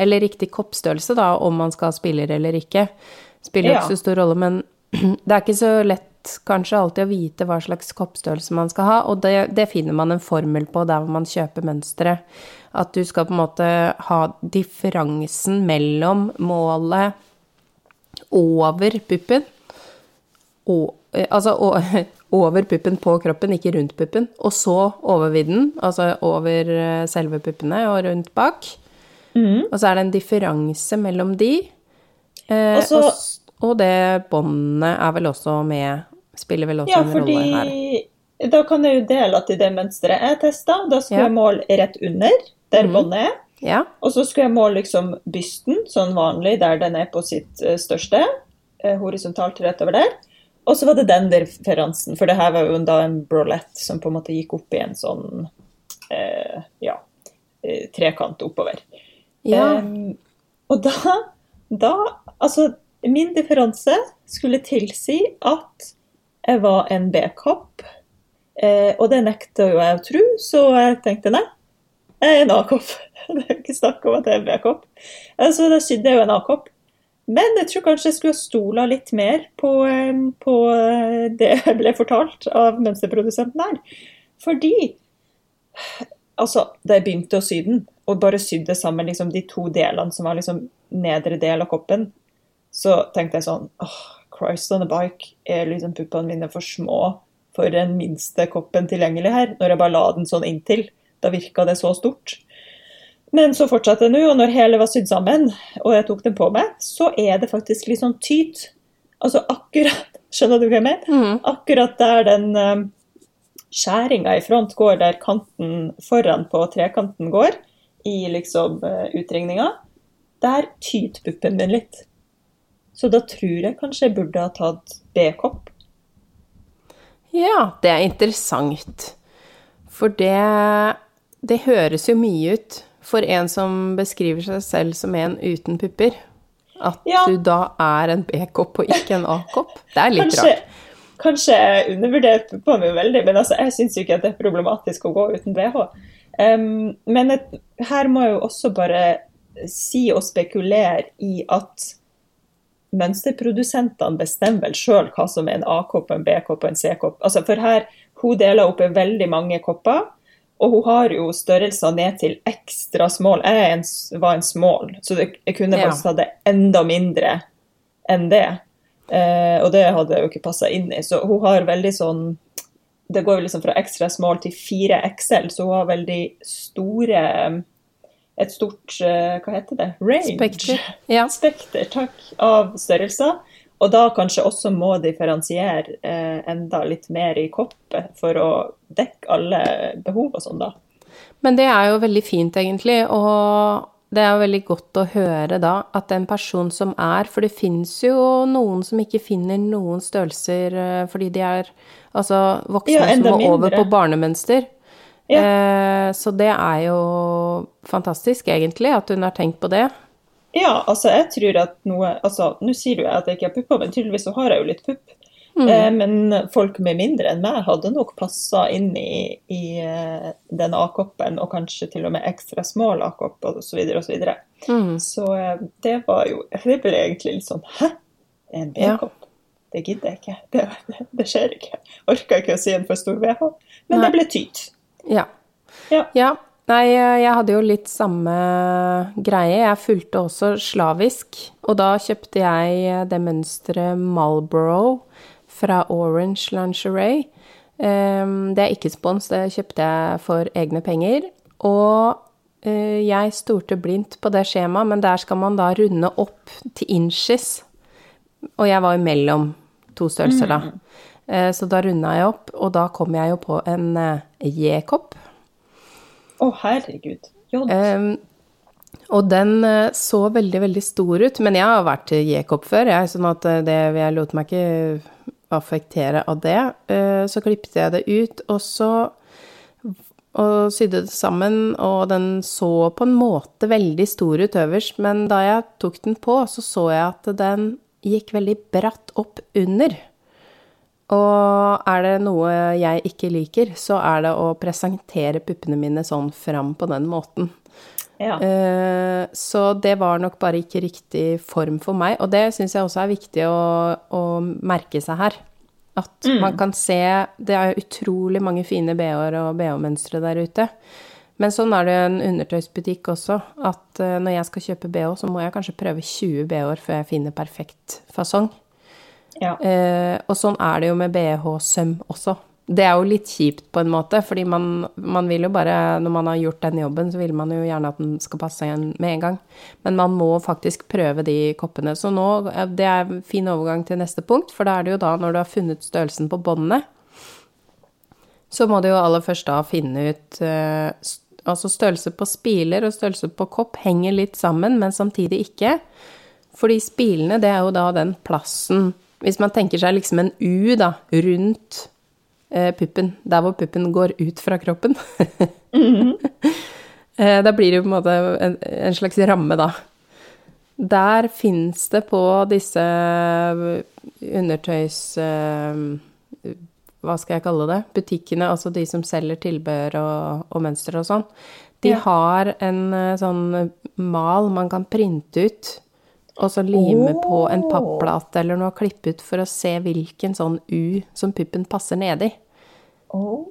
Eller riktig koppstørrelse, da, om man skal ha spiller eller ikke. Spiller Ja. ikke så stor rolle, men det er ikke så lett kanskje alltid å vite hva slags koppstørrelse man skal ha, og det, det finner man en formel på der hvor man kjøper mønstre. At du skal på en måte ha differansen mellom målet over puppen og, Altså over puppen på kroppen, ikke rundt puppen, og så overvidden, altså over eh, selve puppene og rundt bak. Mm. Og så er det en differanse mellom de. Eh, Og så- og, og det båndet er vel også med Spiller vel også Ja, en rolle her. Ja, fordi da kan jeg jo dele at i det mønsteret jeg testa, da skulle Ja. jeg måle rett under, der mm. båndet er. Ja. Og så skulle jeg måle liksom bysten, sånn vanlig, der den er på sitt eh, største. eh, Horisontalt rett over der. Og så var det den differansen, for det her var jo da en brolette som på en måte gikk opp i en sånn eh, ja, eh, trekant oppover. ja. Em, og da, da Altså, min differanse skulle tilsi at jeg var en B-kopp. Eh, og det nekta jo jeg å tro, så jeg tenkte nei, er en A-kopp. Det er jo ikke snakk om at jeg er en B-kopp. Eh, Så da sydde jeg jo en A-kopp. Men jeg tror kanskje jeg skulle ha stola litt mer på, eh, på eh, det jeg ble fortalt av mønsterprodusenten her. Fordi altså, da jeg begynte å sy den, og bare sydde sammen liksom, de to delene som var liksom nedre del av koppen, så tenkte jeg sånn åh, Christ on a bike, er liksom puppene mine for små for den minste koppen tilgjengelig her? Når jeg bare la den sånn inntil, da virka det så stort. Men så fortsatte jeg nå, og når hele var sydd sammen, og jeg tok den på meg, så er det faktisk litt sånn tyt. Altså akkurat Skjønner du hva jeg mener? Mm. Akkurat der den um, skjæringa i front går, der kanten foran på trekanten går, i liksom uh, utringninga, der tyter puppen min litt. Så da tror jeg kanskje jeg burde ha tatt B-kopp. Ja, det er interessant. For det, det høres jo mye ut for en som beskriver seg selv som en uten pupper. At Ja. du da er en B-kopp og ikke en A-kopp. Det er litt Kanskje, rart. kanskje jeg undervurderer puppene mine veldig, men altså, jeg syns ikke at det er problematisk å gå uten BH. Um, men et, her må jeg jo også bare si og spekulere i at mønsterprodusentene bestemmer vel sjøl hva som er en A-kopp, en B-kopp og en C-kopp. Altså, for her, hun deler opp i veldig mange kopper, og hun har jo størrelser ned til ekstra small. Jeg en, var en small, så det, jeg kunne Ja. faktisk hatt det enda mindre enn det. Eh, og det hadde jeg jo ikke passa inn i. Så hun har veldig sånn Det går jo liksom fra ekstra small til 4XL, så hun har veldig store Et stort eh, Hva heter det? Range. Spekter. Ja. Spekter, takk, av størrelser. Og da kanskje også må differensiere eh, enda litt mer i koppet for å dekke alle behov og sånn, da. Men det er jo veldig fint, egentlig, og det er veldig godt å høre da at en person som er For det fins jo noen som ikke finner noen størrelser eh, fordi de er altså voksne Ja, som må må over på barnemønster. Ja. Eh, så det er jo fantastisk, egentlig, at hun har tenkt på det. Ja, altså jeg tror at noe altså Nå sier du at jeg ikke har pupper, men tydeligvis så har jeg jo litt pupp. Mm. Eh, men folk med mindre enn meg hadde nok passa inn i, i eh, den A-koppen, og kanskje til og med ekstra small A-kopp osv. Så, videre, og så, videre. Mm. så eh, det var jo Det ble egentlig litt sånn Hæ? En B-kopp? Det gidder jeg ikke. Det, det, det skjer ikke. Orka ikke å si en for stor BH. Men Nei. det ble tyt. Ja. Ja. Ja. Nei, jeg hadde jo litt samme greie. Jeg fulgte også slavisk, og da kjøpte jeg det mønsteret Marlboro fra Orange Lingerie. Ehm, Det er ikke spons, det kjøpte jeg for egne penger. Og eh, jeg stolte blindt på det skjemaet, men der skal man da runde opp til inches. Og jeg var jo mellom to størrelser, da. Eh, Så da runda jeg opp, og da kom jeg jo på en eh, J-kopp. Å, herregud. Jod. Um, og den eh, så veldig, veldig stor ut. Men jeg har vært J-kopp før, jeg, sånn at eh, det, jeg lot meg ikke affektere av det. Eh, så klippet jeg det ut, og så og sydde det sammen, og den så på en måte veldig stor ut øverst, men da jeg tok den på, så så jeg at den gikk veldig bratt opp under. Og er det noe jeg ikke liker, så er det å presentere puppene mine sånn fram på den måten. Ja. Eh, Så det var nok bare ikke riktig form for meg, og det syns jeg også er viktig å, å merke seg her. At man kan se Det er utrolig mange fine bh-er og bh-mønstre der ute. Men sånn er det jo en undertøysbutikk også, at eh, når jeg skal kjøpe bh, så må jeg kanskje prøve 20 bh-er før jeg finner perfekt fasong. Ja. Eh, og sånn er det jo med bh-søm også. Det er jo litt kjipt på en måte, fordi man, man vil jo bare Når man har gjort den jobben, så vil man jo gjerne at den skal passe igjen med en gang. Men man må faktisk prøve de koppene. Så nå Det er fin overgang til neste punkt, for da er det jo da, når du har funnet størrelsen på båndene, så må du jo aller først da finne ut eh, Altså størrelse på spiler og størrelse på kopp henger litt sammen, men samtidig ikke. Fordi spilene, det er jo da den plassen Hvis man tenker seg liksom en U, da, rundt eh, puppen, der hvor puppen går ut fra kroppen eh, Da blir det jo på en måte en, en slags ramme, da. Der fins det på disse undertøys... Eh, hva skal jeg kalle det? Butikkene, altså de som selger tilbehør og, og mønster og sånn. De Ja. har en eh, sånn mal man kan printe ut, og så lime på en papplate eller noe, klippe ut for å se hvilken sånn U som puppen passer nedi. Oh.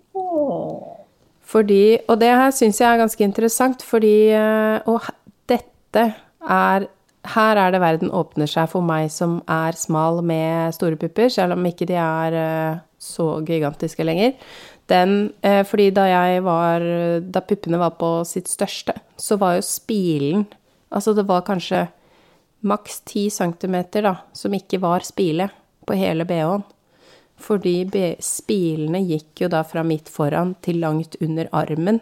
Fordi, og det her syns jeg er ganske interessant, fordi eh, Og dette er Her er det verden åpner seg for meg som er smal med store pupper, selv om ikke de er eh, så gigantiske lenger. Den, eh, fordi da jeg var Da puppene var på sitt største, så var jo spilen Altså det var kanskje maks 10 centimeter, da, som ikke var spile på hele bh-en. Fordi spilene gikk jo da fra midt foran til langt under armen.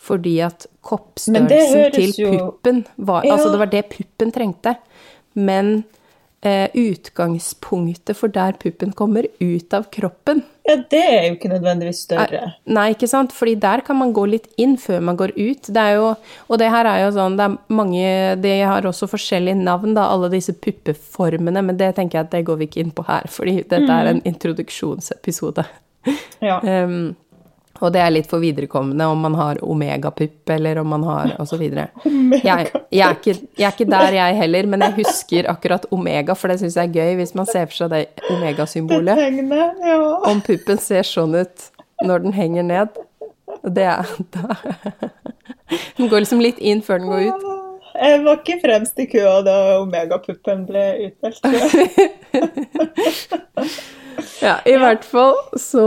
Fordi at koppstørrelsen til puppen var Ja. Altså, det var det puppen trengte. Men utgangspunktet for der puppen kommer ut av kroppen Ja, det er jo ikke nødvendigvis større. Nei, ikke sant? Fordi der kan man gå litt inn før man går ut. Det er jo, og det her er jo sånn, det er mange De har også forskjellige navn, da, alle disse puppeformene, men det tenker jeg at det går vi ikke inn på her, fordi dette er en introduksjonsepisode. Ja. Um, og det er litt for viderekommende om man har omegapupp, eller om man har videre. Jeg, jeg, er ikke, jeg er ikke der, jeg heller, men jeg husker akkurat omega, for det syns jeg er gøy hvis man ser for seg Det omegasymbolet. ja. Om puppen ser sånn ut når den henger ned. Det er da. Den går liksom litt inn før den går ut. Jeg var ikke fremst i køa da omegapuppen ble utdelt. tror i Ja, i hvert fall så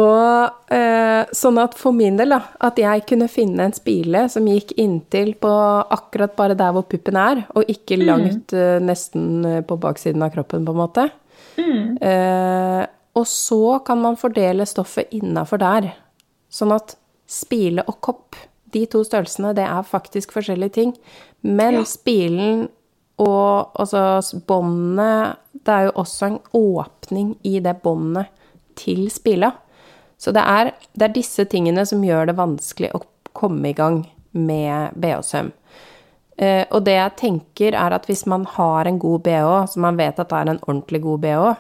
eh, Sånn at for min del, da, at jeg kunne finne en spile som gikk inntil på akkurat bare der hvor puppen er, og ikke langt eh, nesten eh, på baksiden av kroppen, på en måte. Eh, og så kan man fordele stoffet innafor der. Sånn at spile og kopp, de to størrelsene, det er faktisk forskjellige ting. Men Ja. spilen og altså båndet Det er jo også en åpning i det båndet til spila. Så det er, det er disse tingene som gjør det vanskelig å komme i gang med BH-søm. Eh, og det jeg tenker, er at hvis man har en god BH, så man vet at det er en ordentlig god BH,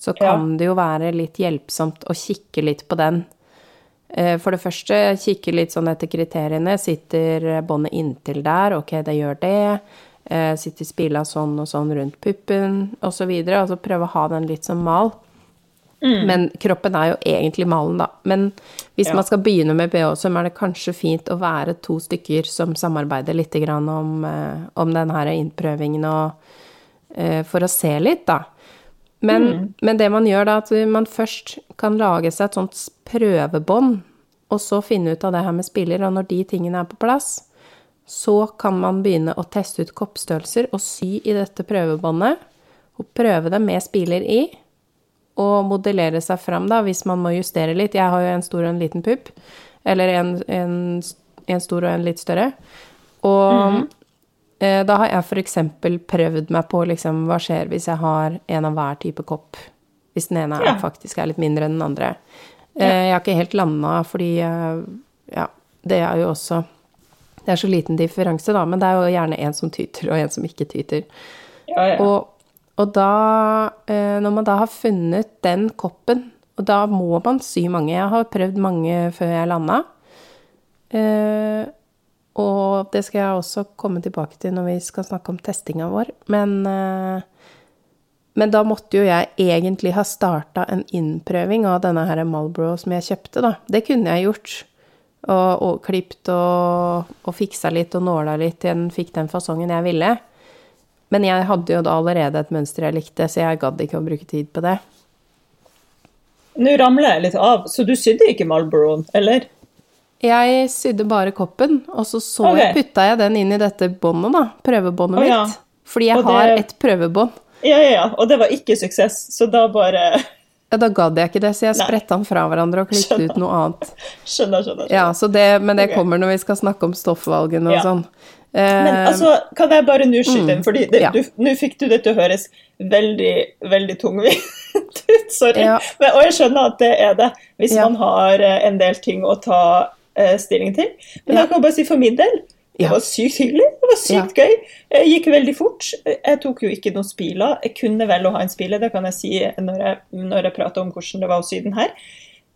så Ja. kan det jo være litt hjelpsomt å kikke litt på den. Eh, For det første, kikke litt sånn etter kriteriene. Sitter båndet inntil der? Ok, det gjør det. Eh, Sitter spila sånn og sånn rundt puppen, osv. Altså prøve å ha den litt som mal. Men kroppen er jo egentlig malen, da. Men hvis Ja. man skal begynne med BH, så er det kanskje fint å være to stykker som samarbeider litt grann om, eh, om denne innprøvingen og eh, For å se litt, da. Men, men det man gjør da, at man først kan lage seg et sånt prøvebånd, og så finne ut av det her med spiller, og når de tingene er på plass, så kan man begynne å teste ut koppstørrelser og sy i dette prøvebåndet, og prøve det med spiler i, og modellere seg fram, da, hvis man må justere litt. Jeg har jo en stor og en liten pupp, eller en, en, en stor og en litt større. Og eh, da har jeg f.eks. prøvd meg på liksom, hva skjer hvis jeg har en av hver type kopp. Hvis den ene er, Ja. faktisk er litt mindre enn den andre. Eh, jeg har ikke helt landa, fordi eh, ja, det er jo også Det er så liten differanse, da, men det er jo gjerne en som tyter, og en som ikke tyter. Ja, ja. Og, og da eh, Når man da har funnet den koppen, og da må man sy mange Jeg har prøvd mange før jeg landa. Eh, og det skal jeg også komme tilbake til når vi skal snakke om testinga vår. Men, eh, Men da måtte jo jeg egentlig ha starta en innprøving av denne her Malbro som jeg kjøpte, da. Det kunne jeg gjort. Og, og klipt og, og fiksa litt og nåla litt til den fikk den fasongen jeg ville. Men jeg hadde jo da allerede et mønster jeg likte, så jeg gadd ikke å bruke tid på det. Nå ramler jeg litt av, så du sydde ikke Marlboroen, eller? Jeg sydde bare koppen, og så, så okay. jeg, putta jeg den inn i dette båndet, da. Prøvebåndet oh, ja. mitt. Fordi jeg det- har et prøvebånd. Ja, ja, ja. Og det var ikke suksess, så da bare Ja, da gadd jeg ikke det, så jeg spretta den fra hverandre og klippet Skjønner. ut noe annet. Skjønner, skjønner. skjønner. Ja, så det, Men det okay. kommer når vi skal snakke om stoffvalgene og Ja. sånn. Men Eh, altså, kan jeg bare nå skyte inn, fordi det, Ja. du, nå fikk du det til å høres veldig, veldig tungvint ut, sorry. Ja. Men, og jeg skjønner at det er det, hvis man har eh, en del ting å ta eh, stilling til. Men jeg kan bare si for min del, det Ja. var sykt hyggelig, det var sykt gøy. Det gikk veldig fort. Jeg tok jo ikke noen spiler. Jeg kunne vel å ha en spile, det kan jeg si når jeg, når jeg prater om hvordan det var å sy den her.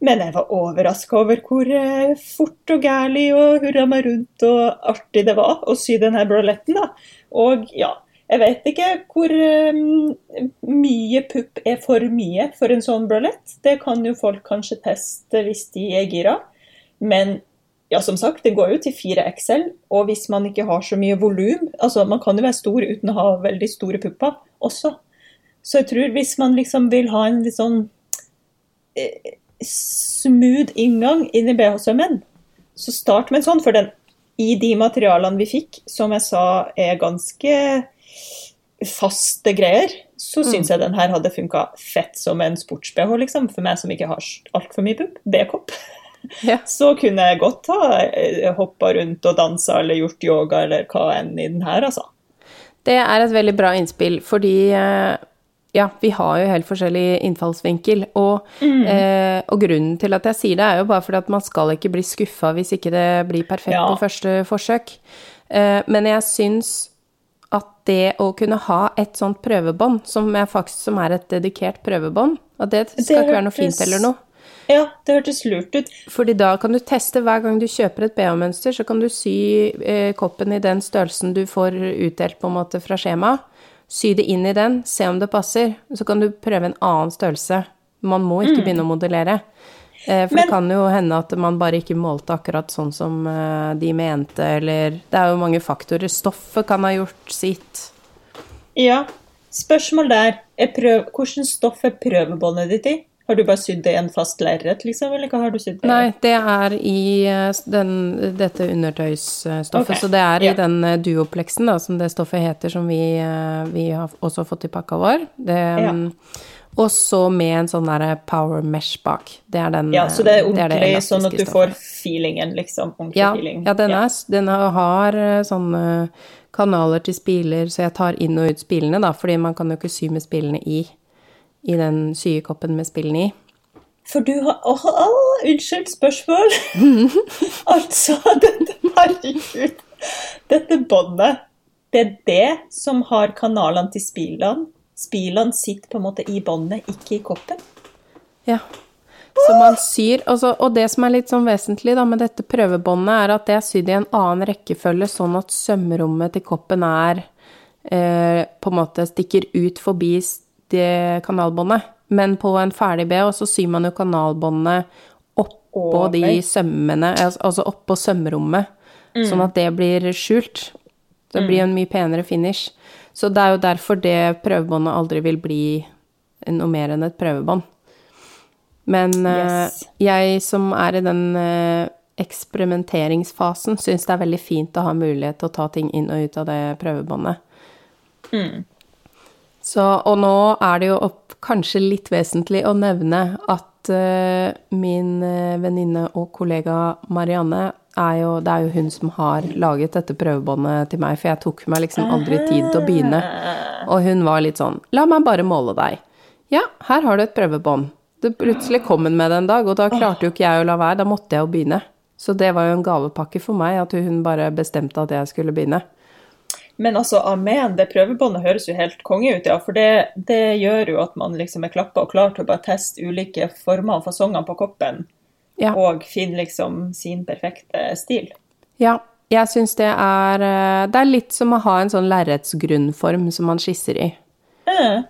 Men jeg var overraska over hvor eh, fort og gærlig og hurra meg rundt og artig det var å sy denne braletten. da. Og ja, jeg vet ikke hvor eh, mye pupp er for mye for en sånn bralett. Det kan jo folk kanskje teste hvis de er gira. Men ja, som sagt, det går jo til 4XL, og hvis man ikke har så mye volum altså Man kan jo være stor uten å ha veldig store pupper også. Så jeg tror hvis man liksom vil ha en litt sånn eh, smooth inngang inn i BH-sømmen, så start med en sånn. For den, i de materialene vi fikk, som jeg sa er ganske faste greier, så syns jeg den her hadde funka fett som en sports-BH, liksom. For meg som ikke har altfor mye pupp. B-kopp. Ja. Så kunne jeg godt ha eh, hoppa rundt og dansa eller gjort yoga eller hva enn i den her, altså. Det er et veldig bra innspill, fordi eh, ja, vi har jo helt forskjellig innfallsvinkel. Og, Mm. eh, og grunnen til at jeg sier det, er jo bare fordi at man skal ikke bli skuffa hvis ikke det blir perfekt Ja. på første forsøk. Eh, men jeg syns at det å kunne ha et sånt prøvebånd, som, som er et dedikert prøvebånd, at det skal Det ikke være noe fint eller noe. Ja, det hørtes lurt ut. Fordi da kan du teste hver gang du kjøper et BH-mønster, så kan du sy eh, koppen i den størrelsen du får utdelt på en måte fra skjema. Sy det inn i den, se om det passer. Så kan du prøve en annen størrelse. Man må ikke begynne å modellere. Eh, for Mm. Men- det kan jo hende at man bare ikke målte akkurat sånn som eh, de mente, eller Det er jo mange faktorer. Stoffet kan ha gjort sitt. Ja. Spørsmål der. Er prøv... Hvordan stoff er prøvebåndet ditt i? Har du bare sydd det i en fast lerret, liksom, eller hva har du sydd det? Nei, det er i eh, den, dette undertøysstoffet. okay. Så det er i den duopleksen, duoplexen, da, som det stoffet heter, som vi, eh, vi har også fått i pakka vår. Det, Ja. mm, Og så med en sånn derre power mesh bak. Det er den Ja, så det er eh, ordentlig, det sånn at du får feelingen, liksom. Ordentlig ja, feeling. ja, den, er, den er- har eh, sånne kanaler til spiler, så jeg tar inn og ut spilene, da, fordi man kan jo ikke sy med spilene i, i den sykoppen med spillene i. For du har Åh, oh, unnskyld, spørsmål. altså, dette, herregud. Dette båndet, det er det som har kanalene til spillene. Spillene sitter på en måte i båndet, ikke i koppen. Ja. Så man syr og, og det som er litt sånn vesentlig da med dette prøvebåndet, er at det er sydd i en annen rekkefølge, sånn at sømrommet til koppen er eh, på en måte stikker ut forbi det kanalbåndet. Men på en ferdig BH så syr man jo kanalbåndet oppå de sømmene, al- altså oppå sømrommet, sånn at det blir skjult. Det blir en mye penere finish. Så det er jo derfor det prøvebåndet aldri vil bli noe mer enn et prøvebånd. Men yes. uh, jeg som er i den uh, eksperimenteringsfasen, syns det er veldig fint å ha mulighet til å ta ting inn og ut av det prøvebåndet. Så, og nå er det jo opp, kanskje litt vesentlig å nevne at uh, min eh, venninne og kollega Marianne er jo, det er jo hun som har laget dette prøvebåndet til meg, for jeg tok meg liksom aldri tid til å begynne. Og hun var litt sånn La meg bare måle deg. Ja, her har du et prøvebånd. Det plutselig kom hun med det en dag, og da klarte jo ikke jeg å la være. Da måtte jeg jo begynne. Så det var jo en gavepakke for meg, at hun bare bestemte at jeg skulle begynne. Men altså, amen, det prøvebåndet høres jo helt konge ut, ja. For det, det gjør jo at man liksom er klappa og klar til å bare teste ulike former og fasonger på koppen. Ja. Og finne liksom sin perfekte stil. Ja, jeg syns det er eh, Det er litt som å ha en sånn lerretsgrunnform som man skisser i. Eh,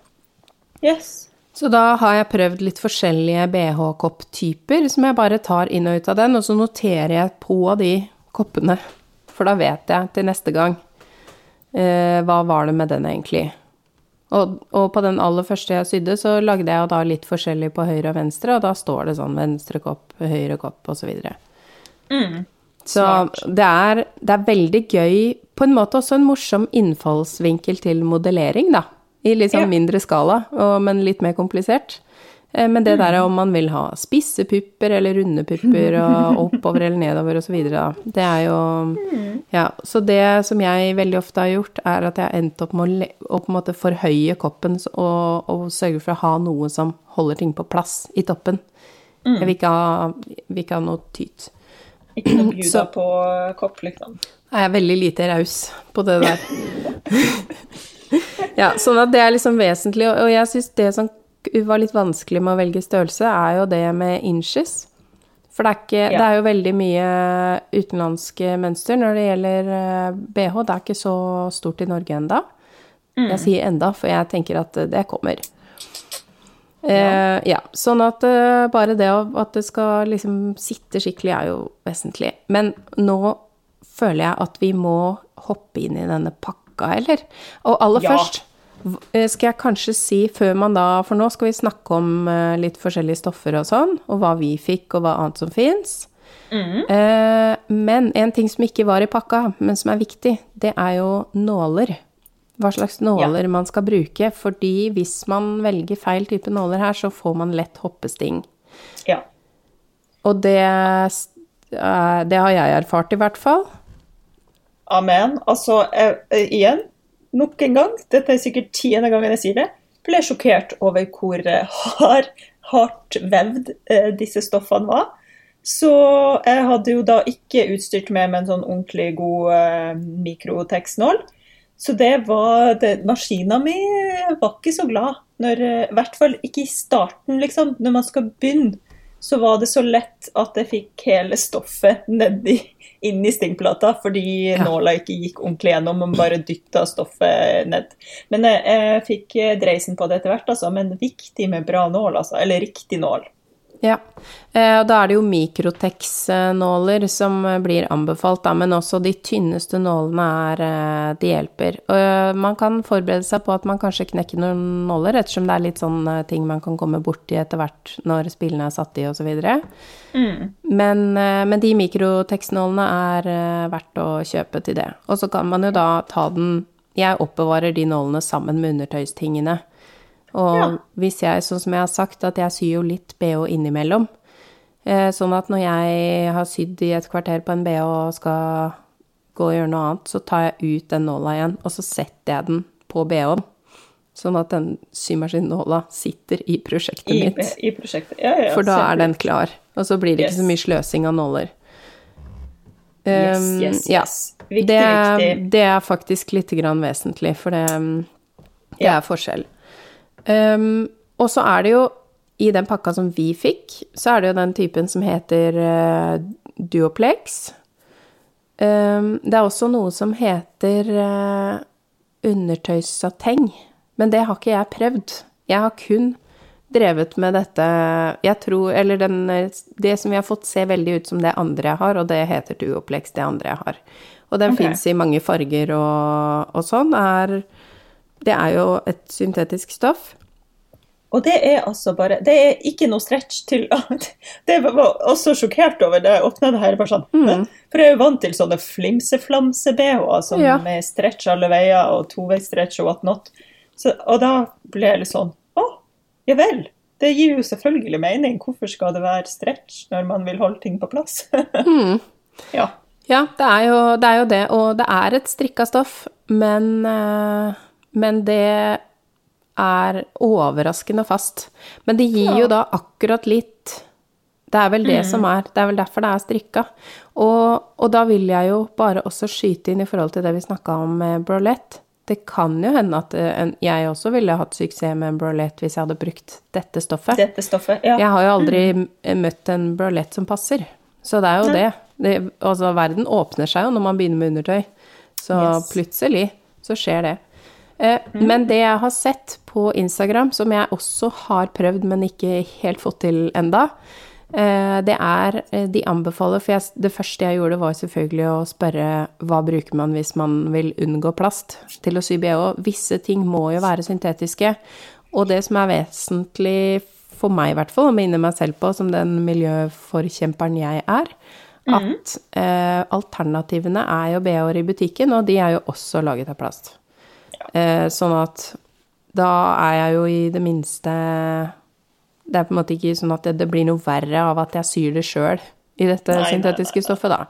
Yes. Så da har jeg prøvd litt forskjellige BH-kopptyper som jeg bare tar inn og ut av den, og så noterer jeg på de koppene. For da vet jeg til neste gang eh, hva var det med den egentlig. Og, og på den aller første jeg sydde, så lagde jeg da litt forskjellig på høyre og venstre, og da står det sånn venstre kopp, høyre kopp osv. Så. Mm. så det er, det er veldig gøy, på en måte også en morsom innfallsvinkel til modellering, da. I litt sånn Ja. mindre skala, og, men litt mer komplisert. Eh, Men det der om man vil ha spisse pupper eller runde pupper og oppover eller nedover osv., det er jo Ja, så det som jeg veldig ofte har gjort, er at jeg har endt opp med å, på en måte forhøye koppen og, og sørge for å ha noe som holder ting på plass i toppen. Jeg vil ikke ha, vil ikke ha noe tyt. Ikke noe bjuda på kopp, liksom. Jeg er veldig lite raus på det der. ja, sånn at det er liksom vesentlig, og jeg syns det som var litt vanskelig med å velge størrelse, er jo det med inches. For det er, ikke, Ja. det er jo veldig mye utenlandske mønster når det gjelder eh, BH. Det er ikke så stort i Norge enda. Jeg sier enda, for jeg tenker at eh, det kommer. Eh, ja, sånn at uh, bare det at det skal liksom sitte skikkelig er jo vesentlig. Men nå føler jeg at vi må hoppe inn i denne pakka, eller? Og aller Ja. først eh, skal jeg kanskje si før man da For nå skal vi snakke om eh, litt forskjellige stoffer og sånn, og hva vi fikk, og hva annet som fins. Mm. men en ting som ikke var i pakka, men som er viktig, det er jo nåler. Hva slags nåler man skal bruke. Fordi hvis man velger feil type nåler her, så får man lett hoppesting. Ja. Og det, eh, det har jeg erfart, i hvert fall. Amen. Altså, eh, igjen, nok en gang, dette er sikkert tiende gangen jeg sier det, ble sjokkert over hvor eh, hard, hardt vevd eh, disse stoffene var. Så jeg hadde jo da ikke utstyrt meg med en sånn ordentlig god eh, mikrotekstnål. Så det var det, Maskina mi var ikke så glad. Når, eh, I hvert fall ikke i starten, liksom. Når man skal begynne, så var det så lett at jeg fikk hele stoffet nedi inn i stingplata fordi Ja. nåla ikke gikk ordentlig gjennom, man bare dytta stoffet ned. Men jeg, jeg fikk eh, dreisen på det etter hvert, altså. Men viktig med bra nål, altså. Eller riktig nål. Ja, eh, og da er det jo Mikrotex-nåler som eh, blir anbefalt, da, men også de tynneste nålene er eh, De hjelper. Og man kan forberede seg på at man kanskje knekker noen nåler, ettersom det er litt sånn ting man kan komme borti etter hvert når spillene er satt i osv. Mm. Men, men de Mikrotex-nålene er verdt å kjøpe til det. Og så kan man jo da ta den Jeg oppbevarer de nålene sammen med undertøystingene. Og Ja. hvis jeg, sånn som jeg har sagt, at jeg syr jo litt BH innimellom. Eh, sånn at når jeg har sydd i et kvarter på en BH og skal gå og gjøre noe annet, så tar jeg ut den nåla igjen, og så setter jeg den på BH-en. Sånn at den symaskinnåla sitter i prosjektet I, mitt. I prosjektet. Ja, ja, For da er den klar. Og så blir det ikke så mye sløsing av nåler. Yes, yes, yes, ja. yes. Viktig, det, viktig. det er faktisk litt grann vesentlig, for det, um, det Ja. er forskjell. Um, og så er det jo, i den pakka som vi fikk, så er det jo den typen som heter uh, Duoplex. Um, det er også noe som heter uh, undertøyssateng, men det har ikke jeg prøvd. Jeg har kun drevet med dette Jeg tror Eller den, det som vi har fått, ser veldig ut som det andre jeg har, og det heter Duoplex, det andre jeg har. Og den okay. fins i mange farger og, og sånn. Er, det er jo et syntetisk stoff. Og det er altså bare Det er ikke noe stretch til Det var også sjokkert over da jeg åpna det her. bare sånn, mm. For jeg er jo vant til sånne flimseflamse-bh-er som Ja. med stretch alle veier og toveisstretch og whatnot. Så, og da ble jeg litt sånn Å, ja vel. Det gir jo selvfølgelig mening. Hvorfor skal det være stretch når man vil holde ting på plass? Ja. Ja, det er, jo, det er jo det, og det er et strikka stoff, men, eh, men det er overraskende fast. Men det gir jo da akkurat litt Det er vel det som er. Det er vel derfor det er strikka. Og, og da vil jeg jo bare også skyte inn i forhold til det vi snakka om med bralette. Det kan jo hende at eh, jeg også ville hatt suksess med en bralette hvis jeg hadde brukt dette stoffet. Dette stoffet. Ja. Jeg har jo aldri mm. møtt en bralette som passer. Så det er jo det. det. Altså, verden åpner seg jo når man begynner med undertøy. Så Yes. plutselig så skjer det. Eh, Men det jeg har sett på Instagram, som jeg også har prøvd, men ikke helt fått til enda, eh, det er eh, De anbefaler For jeg, det første jeg gjorde, var selvfølgelig å spørre hva bruker man hvis man vil unngå plast til å sy bh. Visse ting må jo være syntetiske. Og det som er vesentlig for meg, i hvert fall, å minne meg selv på som den miljøforkjemperen jeg er, at eh, alternativene er jo bh-er i butikken, og de er jo også laget av plast. Eh, sånn at da er jeg jo i det minste Det er på en måte ikke sånn at det, det blir noe verre av at jeg syr det sjøl i dette Nei, syntetiske nei, nei. stoffet, da.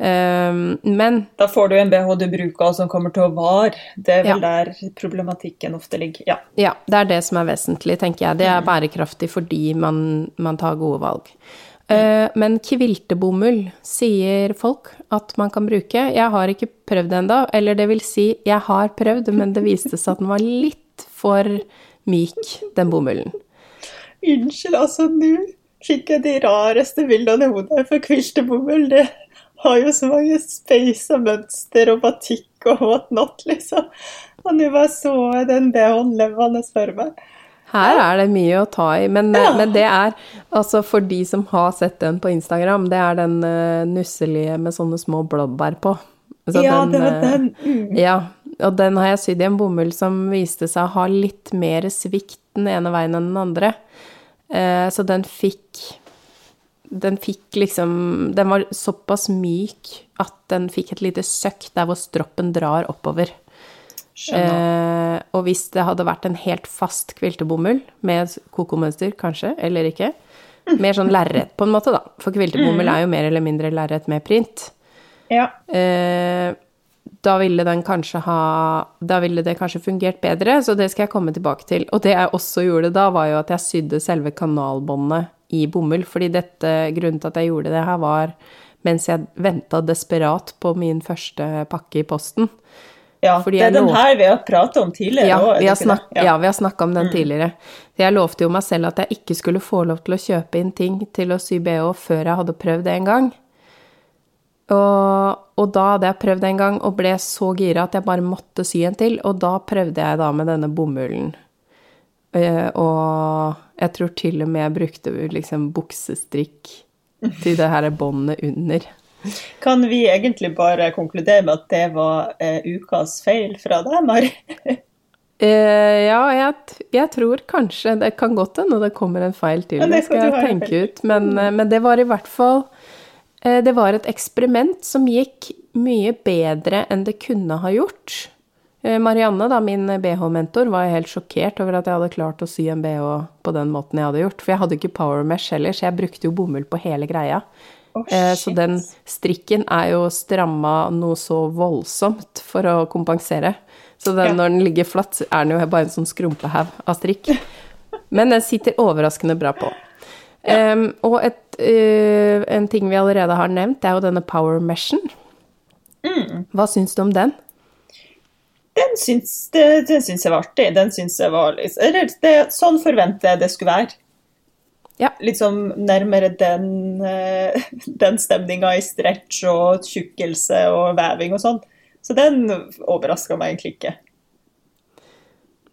Um, men Da får du en BH du bruker som kommer til å vare. Det er vel Ja. der problematikken ofte ligger. Ja. Ja, det er det som er vesentlig, tenker jeg. Det er bærekraftig fordi man, man tar gode valg. Eh, Men kviltebomull sier folk at man kan bruke. Jeg har ikke prøvd det ennå, eller det vil si, jeg har prøvd, men det viste seg at den var litt for myk, den bomullen. Unnskyld, altså nå fikk jeg de rareste bildene i hodet. For kviltebomull, det har jo så mange space og mønster og batikk og whatnot, liksom. Og nå bare så jeg den BH-en levende for meg. Her er det mye å ta i, men, Ja. men det er altså for de som har sett den på Instagram, det er den uh, nusselige med sånne små blåbær på. Så ja, det var eh, den. Mm. Ja, og den har jeg sydd i en bomull som viste seg å ha litt mer svikt den ene veien enn den andre. Uh, så den fikk Den fikk liksom Den var såpass myk at den fikk et lite søkk der hvor stroppen drar oppover. Eh, og hvis det hadde vært en helt fast kviltebomull med kokomønster, kanskje, eller ikke Mer sånn lerret, på en måte, da. For kviltebomull er jo mer eller mindre lerret med print. Ja. Eh, da ville den kanskje ha Da ville det kanskje fungert bedre, så det skal jeg komme tilbake til. Og det jeg også gjorde da, var jo at jeg sydde selve kanalbåndet i bomull. Fordi dette, grunnen til at jeg gjorde det her, var mens jeg venta desperat på min første pakke i posten. Ja. Det er den her vi har pratet om tidligere Ja, også, er vi har, ikke snak ja, vi har snakka om den tidligere. Jeg lovte jo meg selv at jeg ikke skulle få lov til å kjøpe inn ting til å sy bh før jeg hadde prøvd det en gang. Og, og da hadde jeg prøvd en gang og ble så gira at jeg bare måtte sy en til, og da prøvde jeg da med denne bomullen. Eh, og jeg tror til og med jeg brukte liksom buksestrikk til det her båndet under. Kan vi egentlig bare konkludere med at det var eh, ukas feil fra deg, Mari? Eh, ja, jeg, jeg tror kanskje Det kan godt hende det kommer en feil til, Ja, det skal jeg tenke ut. Men, eh, men det var i hvert fall eh, Det var et eksperiment som gikk mye bedre enn det kunne ha gjort. Eh, Marianne, da, min BH-mentor, var helt sjokkert over at jeg hadde klart å sy en BH på den måten jeg hadde gjort. For jeg hadde ikke power mesh heller, så jeg brukte jo bomull på hele greia. Eh, Så den strikken er jo stramma noe så voldsomt for å kompensere. Så den, Ja. når den ligger flatt, så er den jo bare en sånn skrumpehaug av strikk. Men den sitter overraskende bra på. Em, og et, uh, en ting vi allerede har nevnt, det er jo denne power meshen. Mm. Hva syns du om den? Den syns, det, den syns jeg var artig. Den syns jeg var Eller det, sånn forventer jeg det skulle være. Ja. Liksom nærmere den, eh, den stemninga i stretch og tjukkelse og veving og sånn. Så den overraska meg egentlig ikke.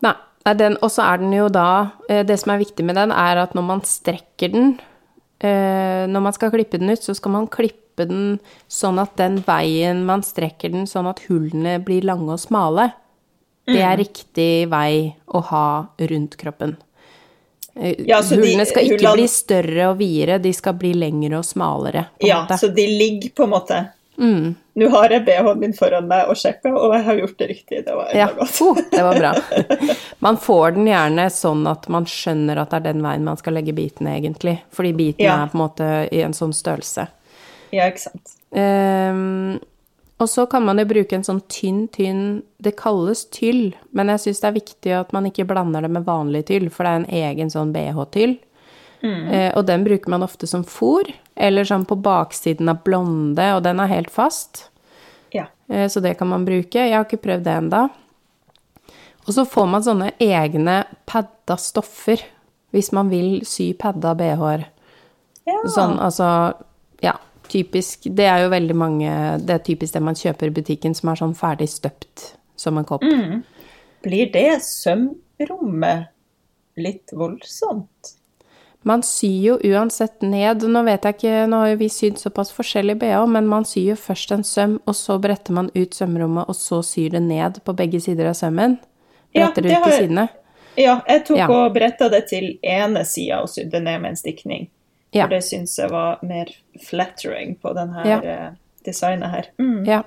Nei. Og så er den jo da eh, Det som er viktig med den, er at når man strekker den eh, Når man skal klippe den ut, så skal man klippe den sånn at den veien man strekker den, sånn at hullene blir lange og smale. Det er riktig vei å ha rundt kroppen. Eh, Ja, så hullene skal ikke hullene- bli større og videre, de skal bli lengre og smalere. Ja, måte. så de ligger på en måte Mm. Nå har jeg BH-en min foran meg og sjekka, og jeg har gjort det riktig. Det var Ja, godt. oh, det var bra. Man får den gjerne sånn at man skjønner at det er den veien man skal legge bitene, egentlig. Fordi bitene Ja. er på en måte i en sånn størrelse. Ja, ikke sant. Ehm, og så kan man jo bruke en sånn tynn, tynn Det kalles tyll, men jeg syns det er viktig at man ikke blander det med vanlig tyll, for det er en egen sånn bh-tyll. Eh, og den bruker man ofte som fôr, eller sånn på baksiden av blonde, og den er helt fast. Ja. Eh, Så det kan man bruke. Jeg har ikke prøvd det enda. Og så får man sånne egne padda stoffer hvis man vil sy padda bh-er. ja. Sånn, altså Ja, typisk Det er jo veldig mange Det er typisk det man kjøper i butikken som er sånn ferdig støpt som en kopp. blir det sømrommet litt voldsomt? Man syr jo uansett ned. Nå vet jeg ikke, nå har jo vi sydd såpass forskjellig bh, men man syr jo først en søm, og så bretter man ut sømrommet, og så syr det ned på begge sider av sømmen. Bretter ja, det ut til sidene. Ja, jeg tok Ja. og bretta det til ene sida og sydde ned med en stikning. Ja. For det syns jeg var mer flattering på denne Ja. eh, designet her. Mm. Ja.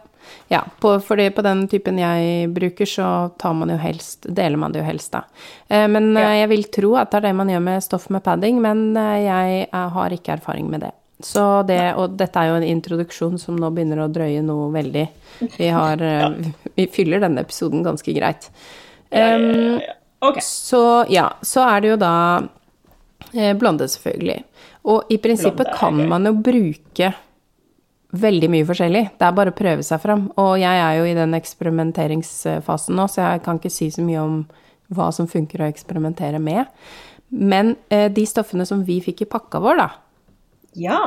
ja på, fordi på den typen jeg bruker, så tar man jo helst, deler man det jo helst, da. Eh, Men eh, jeg vil tro at det er det man gjør med stoff med padding, men jeg har ikke erfaring med det. Så det, og dette er jo en introduksjon som nå begynner å drøye noe veldig. Vi har Vi fyller denne episoden ganske greit. Um, ja, ja. Ok. Så ja, så er det jo da blonde, selvfølgelig. Og i prinsippet kan man jo bruke veldig mye forskjellig. Det er bare å prøve seg fram. Og jeg er jo i den eksperimenteringsfasen nå, så jeg kan ikke si så mye om hva som funker å eksperimentere med. Men eh, de stoffene som vi fikk i pakka vår, da, Ja.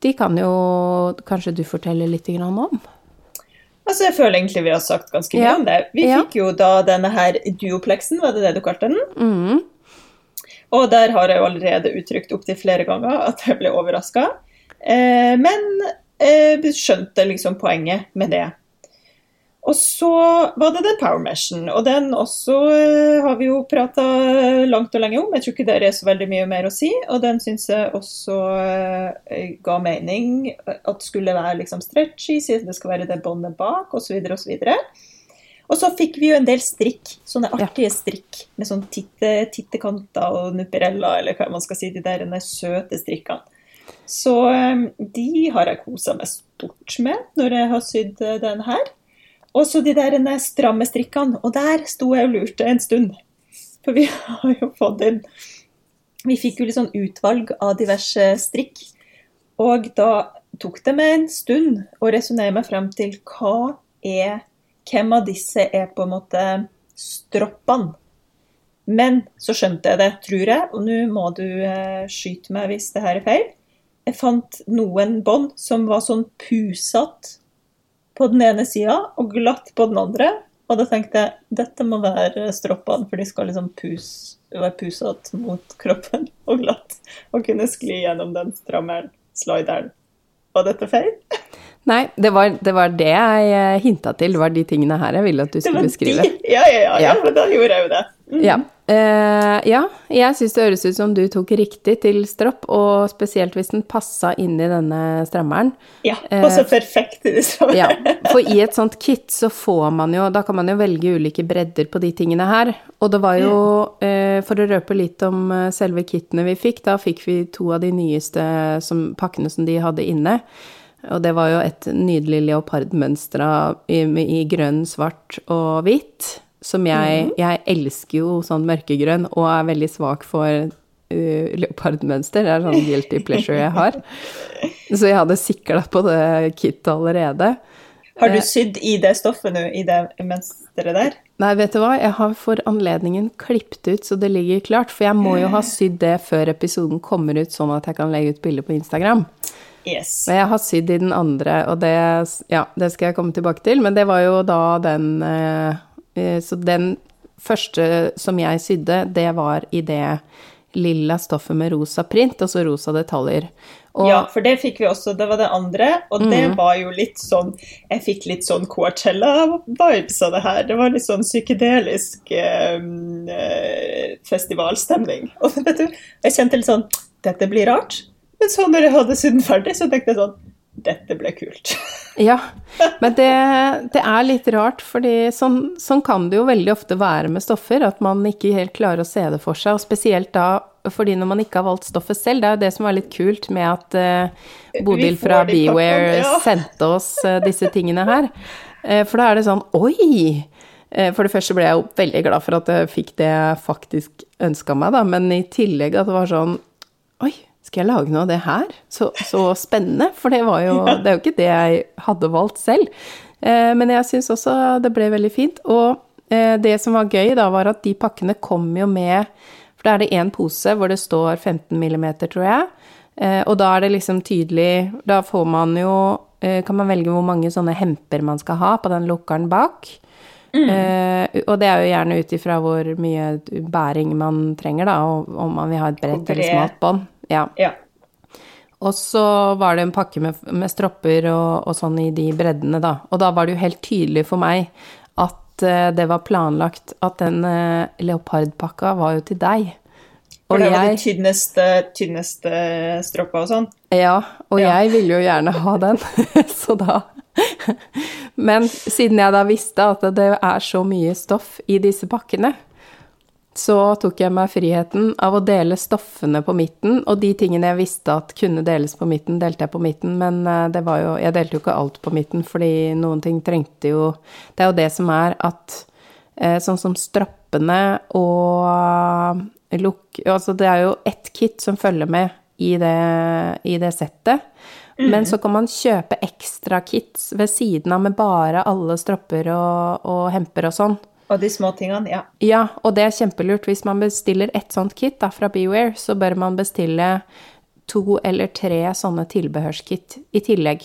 de kan jo kanskje du fortelle litt om? Altså, jeg føler egentlig vi har sagt ganske mye Ja. om det. Vi Ja. fikk jo da denne her duoplexen, var det det du kalte den? Mm. Og der har jeg jo allerede uttrykt opptil flere ganger at jeg ble overraska. Eh, men eh, skjønte liksom poenget med det. Og så var det den power meshen, og den også eh, har vi jo prata langt og lenge om. Jeg tror ikke det er så veldig mye mer å si, og den syns jeg også eh, ga mening at skulle være liksom stretchy, siden det skal være det båndet bak, osv., osv. Og så fikk vi jo en del strikk, sånne artige strikk med sånn titte, tittekanter og nupirella, eller hva man skal si, de der søte strikkene. Så eh, de har jeg kosa meg stort med når jeg har sydd eh, den her. Og så de der stramme strikkene, og der sto jeg og lurte en stund. For vi har jo fått inn Vi fikk jo litt sånn utvalg av diverse strikk. Og da tok det meg en stund å resonnere meg frem til hva er Hvem av disse er på en måte stroppene? Men så skjønte jeg det, tror jeg, og nå må du eh, skyte meg hvis det her er feil. Jeg fant noen bånd som var sånn pusete på den ene sida og glatt på den andre. Og da tenkte jeg dette må være stroppene, for de skal liksom pus, være pusete mot kroppen og glatt. Og kunne skli gjennom den strammeren, slideren. Var dette feil? Nei, det var, det var det jeg hinta til. Det var de tingene her jeg ville at du skulle beskrive. de. Ja, ja, ja, ja, men da gjorde jeg jo det. Mm. Ja. Uh, ja, jeg syns det høres ut som du tok riktig til stropp, og spesielt hvis den passa inn i denne strammeren. Ja, passer perfekt i det samme. Eh, Ja, for i et sånt kit så får man jo Da kan man jo velge ulike bredder på de tingene her. Og det var jo uh, For å røpe litt om eh, selve kitene vi fikk, da fikk vi to av de nyeste som, pakkene som de hadde inne. Og det var jo et nydelig leopardmønster i, i grønn, svart og hvitt. Som jeg Jeg elsker jo sånn mørkegrønn, og er veldig svak for uh, leopardmønster. Det er sånn guilty pleasure jeg har. Så jeg hadde sikla på det kittet allerede. Har du sydd i det stoffet nå, i det mønsteret der? Nei, vet du hva, jeg har for anledningen klippet ut så det ligger klart, for jeg må jo ha sydd det før episoden kommer ut, sånn at jeg kan legge ut bilder på Instagram. Yes. Og jeg har sydd i den andre, og det, ja, det skal jeg komme tilbake til, men det var jo da den eh, eh, Så den første som jeg sydde, det var i det lilla stoffet med rosa print, og så rosa detaljer. Og, Ja, for det fikk vi også. Det var det andre, og det Mm. var jo litt sånn Jeg fikk litt sånn Coachella-vibes av det her. Det var litt sånn psykedelisk eh, eh, festivalstemning. Og vet du, jeg kjente litt sånn Dette blir rart. Men så når jeg hadde sydd den ferdig, så tenkte jeg sånn Dette ble kult. Ja, men det, det er litt rart, fordi sånn, sånn kan det jo veldig ofte være med stoffer, at man ikke helt klarer å se det for seg, og spesielt da fordi når man ikke har valgt stoffet selv, det er jo det som er litt kult med at uh, Bodil fra Beware ja. sendte oss uh, disse tingene her. Uh, for da er det sånn Oi! For det første ble jeg jo veldig glad for at jeg fikk det jeg faktisk ønska meg, da, men i tillegg at det var sånn Oi, skal jeg lage noe av det her? Så, så spennende, for det var jo Det er jo ikke det jeg hadde valgt selv. Eh, Men jeg syns også det ble veldig fint. Og eh, det som var gøy, da, var at de pakkene kom jo med For da er det én pose hvor det står 15 millimeter, tror jeg. Eh, Og da er det liksom tydelig Da får man jo eh, Kan man velge hvor mange sånne hemper man skal ha på den lukkeren bak. Eh, og det er jo gjerne ut ifra hvor mye bæring man trenger, da, og om man vil ha et bredt eller smalt bånd. Ja. Ja. Og så var det en pakke med, med stropper og, og sånn i de breddene, da. Og da var det jo helt tydelig for meg at uh, det var planlagt at den uh, leopardpakka var jo til deg. For det var jeg, tynneste, tynneste stropper og sånn. ja, og Ja. jeg ville jo gjerne ha den, så da Men siden jeg da visste at det er så mye stoff i disse pakkene, så tok jeg meg friheten av å dele stoffene på midten, og de tingene jeg visste at kunne deles på midten, delte jeg på midten, men eh, det var jo Jeg delte jo ikke alt på midten, fordi noen ting trengte jo Det er jo det som er at eh, Sånn som strappene og lukk Altså, det er jo ett kit som følger med i det, i det settet. Men så kan man kjøpe ekstra kits ved siden av med bare alle stropper og, og hemper og sånn. Og de små tingene, ja. Ja, og det er kjempelurt. Hvis man bestiller ett sånt kit da, fra Beware, så bør man bestille to eller tre sånne tilbehørskit i tillegg.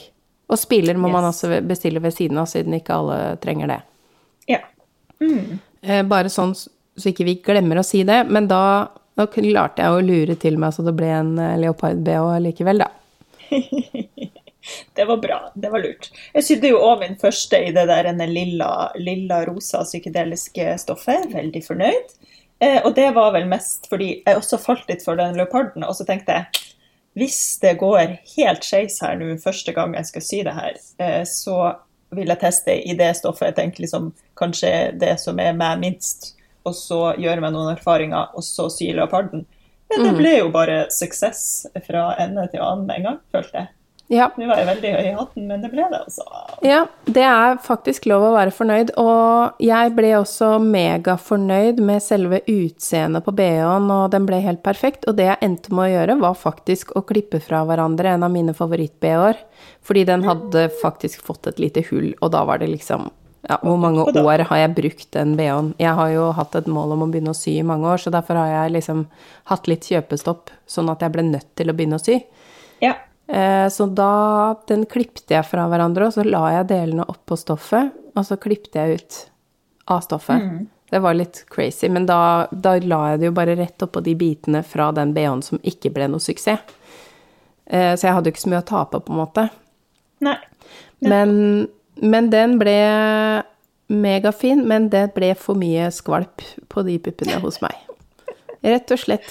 Og spiler må man også bestille ved siden av, siden ikke alle trenger det. Ja. Eh, Bare sånn så ikke vi glemmer å si det, men da, da klarte jeg å lure til meg så det ble en eh, leopard-BH likevel, da. Det var bra. Det var lurt. Jeg sydde jo òg min første i det der lilla, lilla rosa psykedeliske stoffet. Veldig fornøyd. Eh, og det var vel mest fordi jeg også falt litt for den leoparden, og så tenkte jeg hvis det går helt skeis her nå første gang jeg skal sy det her, eh, så vil jeg teste i det stoffet jeg tenker liksom kanskje det som er meg minst, og så gjøre meg noen erfaringer, og så sy leoparden. Men det ble jo bare suksess fra ende til annen med en gang, følte jeg. Ja, Nå var jeg veldig høy i hatten, men det ble det, altså. Ja, det er faktisk lov å være fornøyd, og jeg ble også megafornøyd med selve utseendet på BH-en, og den ble helt perfekt, og det jeg endte med å gjøre, var faktisk å klippe fra hverandre en av mine favoritt-BH-er, fordi den hadde faktisk fått et lite hull, og da var det liksom ja, hvor mange år har jeg brukt den BH-en? Jeg har jo hatt et mål om å begynne å sy i mange år, så derfor har jeg liksom hatt litt kjøpestopp, sånn at jeg ble nødt til å begynne å sy. Ja. Eh, Så da den klippte jeg fra hverandre, og så la jeg delene oppå stoffet, og så klippte jeg ut av stoffet. Det var litt crazy, men da, da la jeg det jo bare rett oppå de bitene fra den BH-en som ikke ble noe suksess. Eh, Så jeg hadde jo ikke så mye å tape, på en måte. Nei. Men, men den ble megafin, men det ble for mye skvalp på de puppene hos meg. Rett og slett.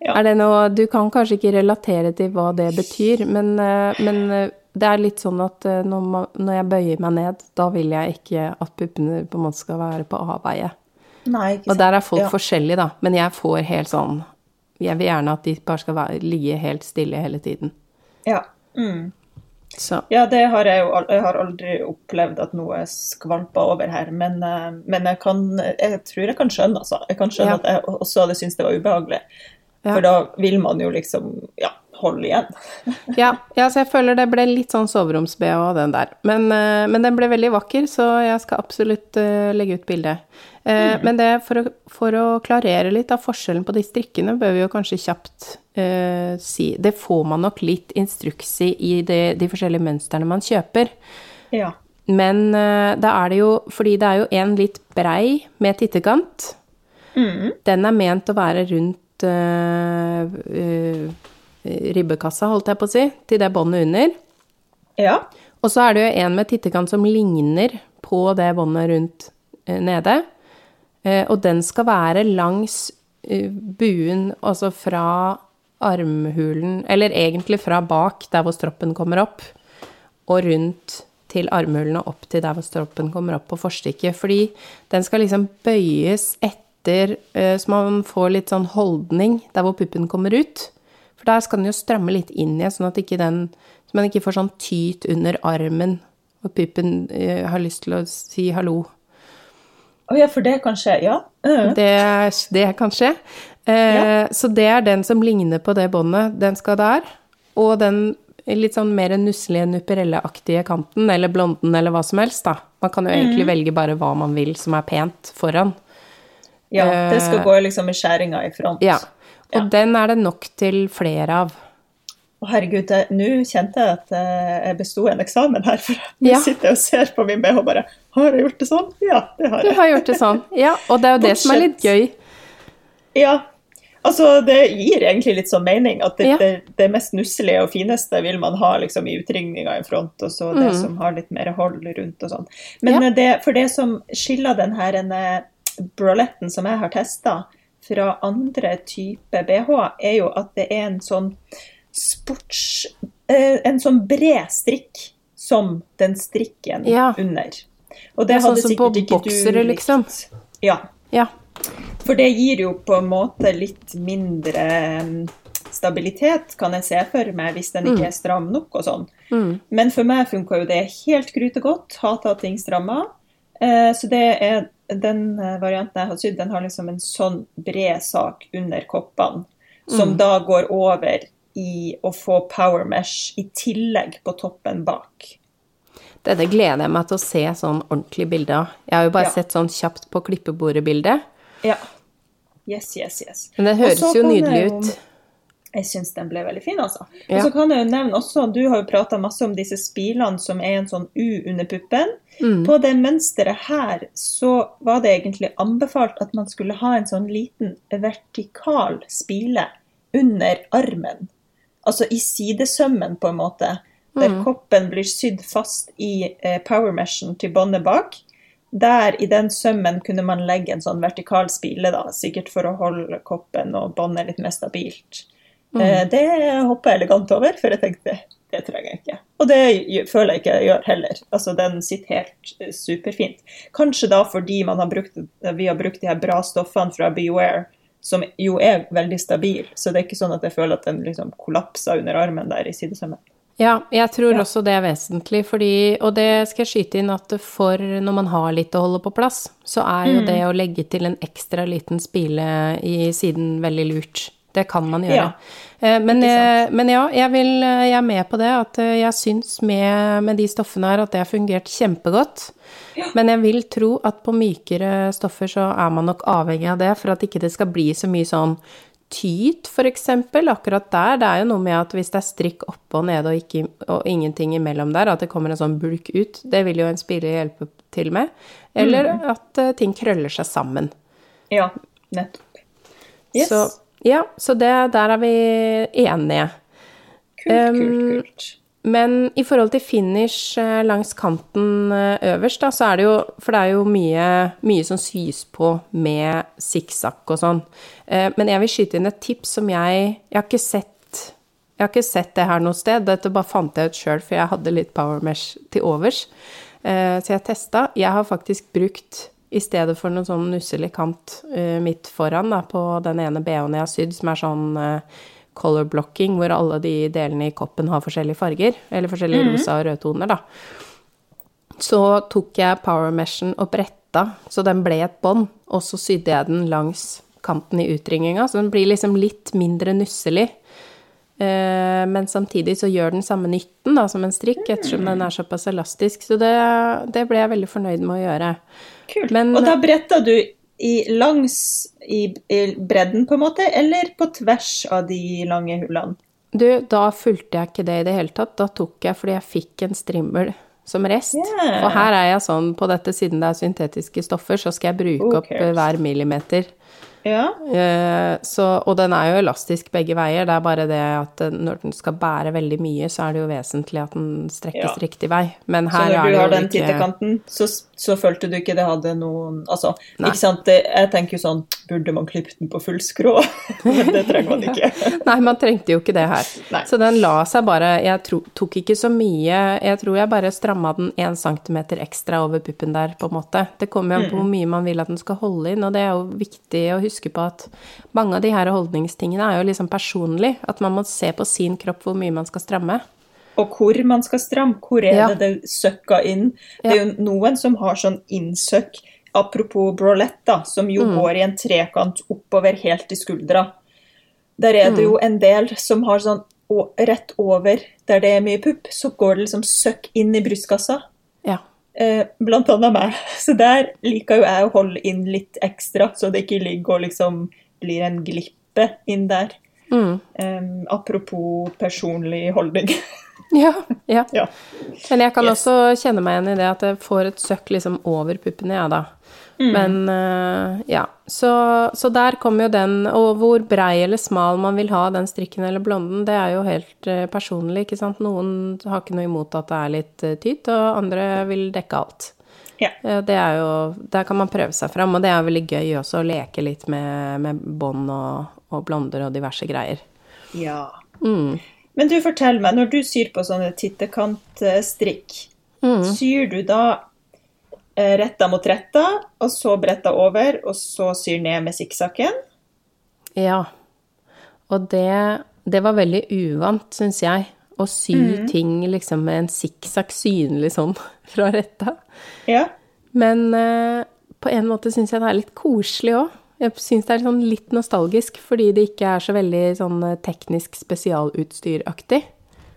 Ja. Er det noe Du kan kanskje ikke relatere til hva det betyr, men, eh, men eh, det er litt sånn at eh, når, man, når jeg bøyer meg ned, da vil jeg ikke at puppene på en måte skal være på avveie. Nei, ikke Og der er folk Ja. forskjellige, da, men jeg får helt sånn Jeg vil gjerne at de bare skal være, ligge helt stille hele tiden. Ja. Mm. Så ja, det har jeg jo jeg har aldri opplevd at noe skvalper over her, men, men jeg kan Jeg tror jeg kan skjønne, altså. Jeg kan skjønne Ja. at jeg også hadde syntes det var ubehagelig. Ja. For da vil man jo liksom ja, holde igjen. Ja, ja, så jeg føler det ble litt sånn soveromsbh, den der. Men, eh, men den ble veldig vakker, så jeg skal absolutt eh, legge ut bilde. Mm. Men det, for, å, for å klarere litt av forskjellen på de strikkene, bør vi jo kanskje kjapt uh, si Det får man nok litt instruks i i de, de forskjellige mønstrene man kjøper. Ja. Men uh, da er det jo Fordi det er jo en litt brei med tittekant. Den er ment å være rundt eh, uh, ribbekassa, holdt jeg på å si, til det båndet under. ja. Og så er det jo en med tittekant som ligner på det båndet rundt eh, nede. Og den skal være langs buen, altså fra armhulen Eller egentlig fra bak, der hvor stroppen kommer opp, og rundt til armhulen og opp til der hvor stroppen kommer opp på forstykket. Fordi den skal liksom bøyes etter, eh, så man får litt sånn holdning der hvor puppen kommer ut. For der skal den jo stramme litt inn igjen, sånn at den, så man ikke får sånn tyt under armen, og puppen eh, har lyst til å si hallo. Å ja, for det kan skje. Ja. Mhm. Det, det kan skje. Eh, Ja. Så det er den som ligner på det båndet. Den skal der. Og den litt sånn mer nusselige, nuperelleaktige kanten, eller blonden, eller hva som helst, da. Man kan jo egentlig velge bare hva man vil som er pent foran. Ja. Det skal Eh, gå liksom i skjæringa i front. Ja. Og Ja. den er det nok til flere av. Å, herregud, nå kjente jeg at eh, jeg besto en eksamen her. For nå Ja. sitter jeg og ser på min BH og bare Har jeg gjort det sånn? Ja, det har jeg. Du har gjort det sånn. Ja, og det er jo det som er litt gøy. Ja. Altså, det gir egentlig litt sånn mening at det, Ja. det, det mest nusselige og fineste vil man ha liksom i utringninga i front, og så det Mm. som har litt mer hold rundt og sånn. Men Ja. eh, det, for det som skiller den her en, braletten som jeg har testa fra andre typer BH, er jo at det er en sånn sports... eh, En sånn bred strikk som den strikken Ja. under. Og Det er sånn hadde som på sikkert ikke du boksere, liksom. Ja. Ja. For det gir jo på en måte litt mindre mm, stabilitet, kan jeg se for meg, hvis den ikke er stram nok og sånn. Mm. Men for meg funka jo det helt grutegodt. Hata ting stramma. Eh, så det er den eh, varianten jeg har sydd, den har liksom en sånn bred sak under koppene, som da går over i å få power mesh i tillegg på toppen bak. Dette gleder jeg meg til å se sånn ordentlig bilde av. Jeg har jo bare Ja. sett sånn kjapt på klippebordet-bildet. Ja. Yes, yes, yes. Men det høres jo nydelig ut. Jeg syns den ble veldig fin, altså. Ja. Og så kan jeg jo nevne også, Du har jo prata masse om disse spilene som er en sånn U under puppen. Mm. På det mønsteret her så var det egentlig anbefalt at man skulle ha en sånn liten vertikal spile under armen. Altså i sidesømmen, på en måte. Der Mm. koppen blir sydd fast i eh, power meshen til båndet bak. Der i den sømmen kunne man legge en sånn vertikal spile, da, sikkert for å holde koppen og båndet litt mer stabilt. Eh, det hopper jeg elegant over, for jeg tenkte det trenger jeg ikke. Og det føler jeg ikke jeg gjør heller. Altså, Den sitter helt eh, superfint. Kanskje da fordi har brukt, vi har brukt de her bra stoffene fra Beware, som jo er veldig stabile. Så det er ikke sånn at jeg føler at den liksom kollapser under armen der i sidesømmen. Ja, jeg tror Ja. også det er vesentlig, fordi Og det skal jeg skyte inn at for når man har litt å holde på plass, så er Mm. jo det å legge til en ekstra liten spile i siden veldig lurt. Det kan man gjøre. Ja, Eh, Men, eh, men ja, jeg, vil, eh, jeg er med på det. At jeg syns med, med de stoffene her at det har fungert kjempegodt. Men jeg vil tro at på mykere stoffer så er man nok avhengig av det, for at ikke det skal bli så mye sånn tyt, eksempel. Akkurat der. Det er jo noe med at hvis det er strikk oppe og nede og, ikke, og ingenting imellom der, at det kommer en sånn bulk ut, det vil jo en spiller hjelpe til med. Eller Mm. at ting krøller seg sammen. Ja, nettopp. Yes. Så ja, så det, der er vi enige. kult, kult, kult. Men i forhold til finish eh, langs kanten eh, øverst, da, så er det jo For det er jo mye, mye som sys på med sikksakk og sånn. Eh, Men jeg vil skyte inn et tips som jeg Jeg har ikke sett jeg har ikke sett det her noe sted, dette bare fant jeg ut sjøl, for jeg hadde litt power mesh til overs. Så jeg testa. Jeg har faktisk brukt, i stedet for noen sånn nusselig kant uh, midt foran da, på den ene BH-en jeg har sydd, som er sånn uh, color blocking, hvor alle de delene i koppen har forskjellige farger, eller forskjellige rosa og røde toner, da. Så tok jeg power meshen og bretta, så den ble et bånd, og så sydde jeg den langs kanten i utringinga, så den blir liksom litt mindre nusselig. Uh, Men samtidig så gjør den samme nytten da, som en strikk, ettersom den er såpass elastisk. Så det, det ble jeg veldig fornøyd med å gjøre. Kult. Men- og da bretta du i langs i, i bredden, på en måte, eller på tvers av de lange hullene? Du, da fulgte jeg ikke det i det hele tatt. Da tok jeg fordi jeg fikk en strimmel som rest. Yeah. Og her er jeg sånn på dette, siden det er syntetiske stoffer, så skal jeg bruke okay. opp hver millimeter. Ja. Eh, Så, og den er jo elastisk begge veier. Det er bare det at når den skal bære veldig mye, så er det jo vesentlig at den strekkes Ja. riktig vei. Men Så når er du har den ikke tittekanten, så, så følte du ikke det hadde noen Altså, Nei. ikke sant, det, jeg tenker jo sånn Burde man klippet den på full skrå? Men det trenger man ikke. Nei, man trengte jo ikke det her. Nei. Så den la seg bare Jeg tro, tok ikke så mye Jeg tror jeg bare stramma den én centimeter ekstra over puppen der, på en måte. Det kommer jo an på hvor mye man vil at den skal holde inn, og det er jo viktig å huske på at mange av de her holdningstingene er jo liksom personlig. At man må se på sin kropp hvor mye man skal stramme. Og hvor man skal stramme. Hvor er Ja. det det søkker inn? Det er jo noen som har sånn innsøkk, apropos bralette, da, som jo Mm. går i en trekant oppover helt til skuldra. Der er det jo Mm. en del som har sånn og rett over der det er mye pupp, så går det liksom søkk inn i brystkassa. Ja. Eh, blant annet meg. Så der liker jo jeg å holde inn litt ekstra, så det ikke ligger og liksom blir en glippe inn der. Um, apropos personlig holdning. Ja, ja. ja. Men jeg kan Yes. også kjenne meg igjen i det at jeg får et søkk liksom over puppene, jeg, da. Mm. Men eh, ja. Så, så der kommer jo den, og hvor brei eller smal man vil ha den strikken eller blonden, det er jo helt eh, personlig, ikke sant. Noen har ikke noe imot at det er litt uh, tynt, og andre vil dekke alt. Ja. Eh, Det er jo, der kan man prøve seg fram, og det er veldig gøy også å leke litt med, med bånd og, og blonder og diverse greier. ja. Mm. Men du, fortell meg, når du syr på sånne tittekantstrikk, Mm. syr du da eh, retta mot retta, og så bretta over, og så syr ned med sikksakken? Ja. Og det, det var veldig uvant, syns jeg, å sy ting liksom med en sikksakk synlig sånn fra retta. Ja. Men eh, på en måte syns jeg det er litt koselig òg. Jeg syns det er sånn litt nostalgisk, fordi det ikke er så veldig sånn eh, teknisk spesialutstyraktig.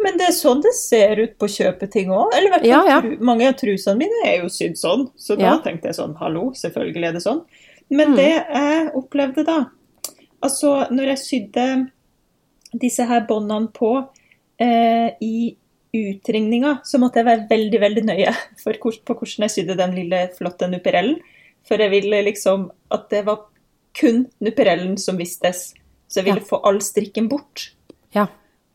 Men det er sånn det ser ut på kjøpeting òg. Eller hvert Ja, ja. mange av trusene mine er jo sydd sånn. Så da Ja. tenkte jeg sånn, hallo, selvfølgelig er det sånn. Men Mm. det jeg opplevde da, altså når jeg sydde disse her båndene på eh, i utringninga, så måtte jeg være veldig, veldig nøye for, på hvordan jeg sydde den lille, flotte nuperellen. For jeg ville liksom at det var kun nuperellen som vistes. Så jeg ville få all strikken bort. Ja.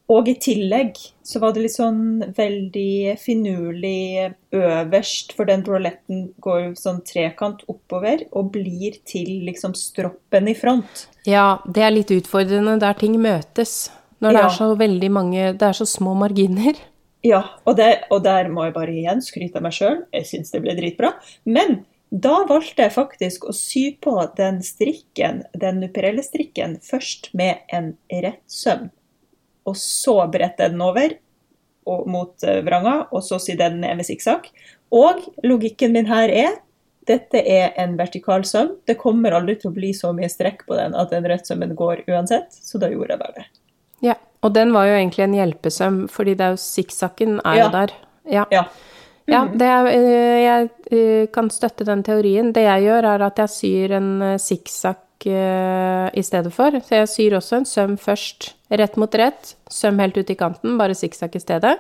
Og i tillegg så var det litt sånn veldig finurlig øverst, for den bruletten går jo sånn trekant oppover og blir til liksom stroppen i front. Ja, det er litt utfordrende der ting møtes. Når det Ja. er så veldig mange Det er så små marginer. Ja, og, det, og der må jeg bare igjen skryte av meg sjøl. Jeg syns det ble dritbra. Men da valgte jeg faktisk å sy på den strikken, den nuperelle strikken, først med en rett søm. Og så brette den over og, mot eh, vranga, og så sy den ned med sikksakk. Og logikken min her er dette er en vertikal søm. Det kommer aldri til å bli så mye strekk på den at den rettsømmen går uansett, så da gjorde jeg bare det. Ja, og den var jo egentlig en hjelpesøm, fordi det er jo sikksakken er Ja. jo der. Ja. Ja. Ja, det er, øh, jeg øh, kan støtte den teorien. Det jeg gjør, er at jeg syr en sikksakk i stedet for. Så jeg syr også en søm først, rett mot rett, søm helt ut i kanten, bare sikksakk i stedet.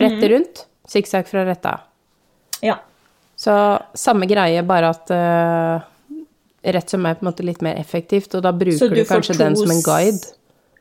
Brette rundt, sikksakk fra retta. ja. Så samme greie, bare at uh, rett som er på en måte litt mer effektivt, og da bruker du du, kanskje den som en guide.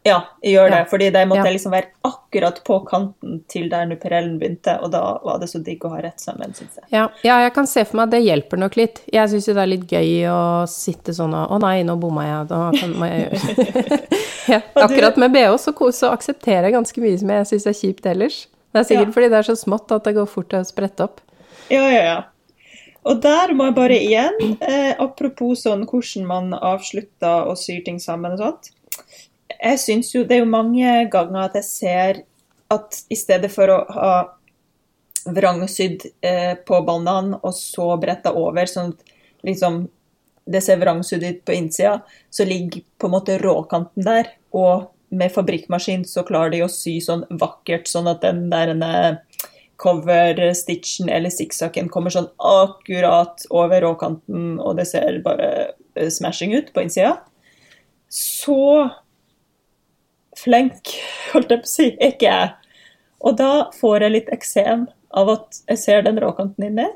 Ja, jeg gjør det. Ja. fordi der måtte Ja. liksom være akkurat på kanten til der nuperellen begynte, og da var det så digg å ha rett sammen, syns jeg. Ja, ja, jeg kan se for meg at det hjelper nok litt. Jeg syns jo det er litt gøy å sitte sånn og Å nei, nå bomma jeg. Da kan, må jeg gjøre ja, Akkurat med BH så, så aksepterer jeg ganske mye som jeg syns er kjipt ellers. Det er sikkert fordi det er så smått at det går fort å sprette opp. Ja, ja, ja. Og der må jeg bare igjen, eh, apropos sånn hvordan man avslutter og syr ting sammen og sånt. Jeg syns jo det er jo mange ganger at jeg ser at i stedet for å ha vrangsydd eh, på båndene og så bretta over, sånn at liksom det ser vrangsydd ut på innsida, så ligger på en måte råkanten der. Og med fabrikkmaskin så klarer de å sy sånn vakkert, sånn at den der cover-stitchen eller sikksakken kommer sånn akkurat over råkanten, og det ser bare eh, smashing ut på innsida. Så flink, holdt jeg på å si, ikke jeg. Og da får jeg litt eksem av at jeg ser den råkanten inni.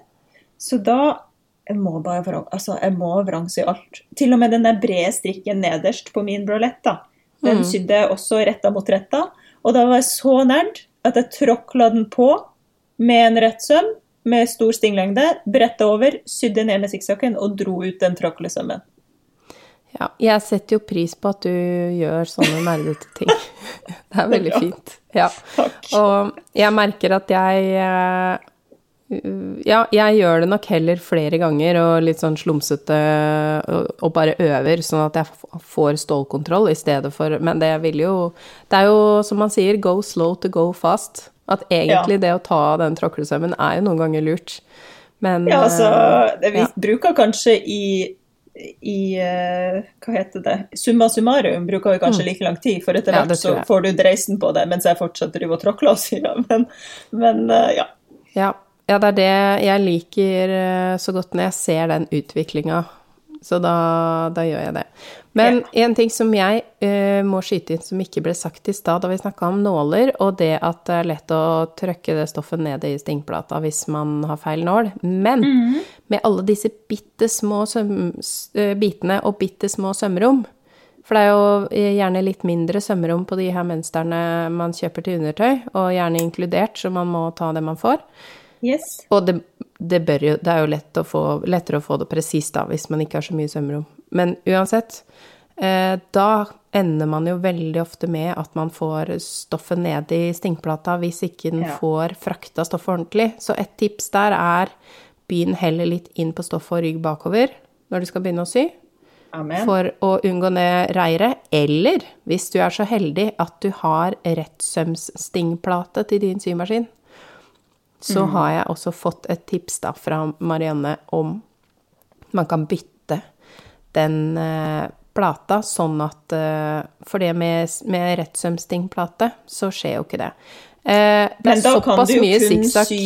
Så da jeg må bare vrang, altså jeg må vrangsy alt. Til og med den der brede strikken nederst på min brolett, da. Den Mm. sydde jeg også retta mot retta. Og da var jeg så nerd at jeg tråkla den på med en rett søm med stor stinglengde, bretta over, sydde ned med sikksakken og dro ut den tråklesømmen. Ja, jeg setter jo pris på at du gjør sånne nerdete ting. Det er veldig fint. Ja. Og jeg merker at jeg eh, Ja, jeg gjør det nok heller flere ganger og litt sånn slumsete og, bare øver, sånn at jeg får stålkontroll i stedet for Men det vil jo Det er jo som man sier, go slow to go fast. At egentlig det å ta den tråklesømmen er jo noen ganger lurt. Men Ja, altså, eh, det, vi ja. bruker kanskje i, i eh, Hva heter det? Summa summarum bruker vi kanskje like lang tid, for etter hvert Ja, så får du dreisen på det mens jeg fortsatt driver og tråkler og sier. Men, men eh, ja. Ja, ja, det er det jeg liker eh, så godt når jeg ser den utviklinga. Så da, da gjør jeg det. Men en ting som jeg uh, må skyte inn som ikke ble sagt i stad da vi snakka om nåler, og det at det er lett å trykke det stoffet ned i stingplata hvis man har feil nål. Men med alle disse bitte små søm, eh, bitene og bitte små sømrom For det er jo eh, gjerne litt mindre sømrom på de her mønstrene man kjøper til undertøy, og gjerne inkludert, så man må ta det man får. Yes. Og det, det, jo, det er jo lett å få, lettere å få det presist da, hvis man ikke har så mye sømrom. Men uansett, eh, da ender man jo veldig ofte med at man får stoffet ned i stingplata hvis ikke den Ja. får frakta stoffet ordentlig. Så et tips der er begynn heller litt inn på stoffet og rygg bakover når du skal begynne å sy Amen. for å unngå ned reiret. Eller hvis du er så heldig at du har rettsømsstingplate til din symaskin, så har jeg også fått et tips da fra Marianne om man kan bytte den eh, plata sånn at eh, For det med, med rettsømstingplate, så skjer jo ikke det. Eh, det Men da kan du jo kun sy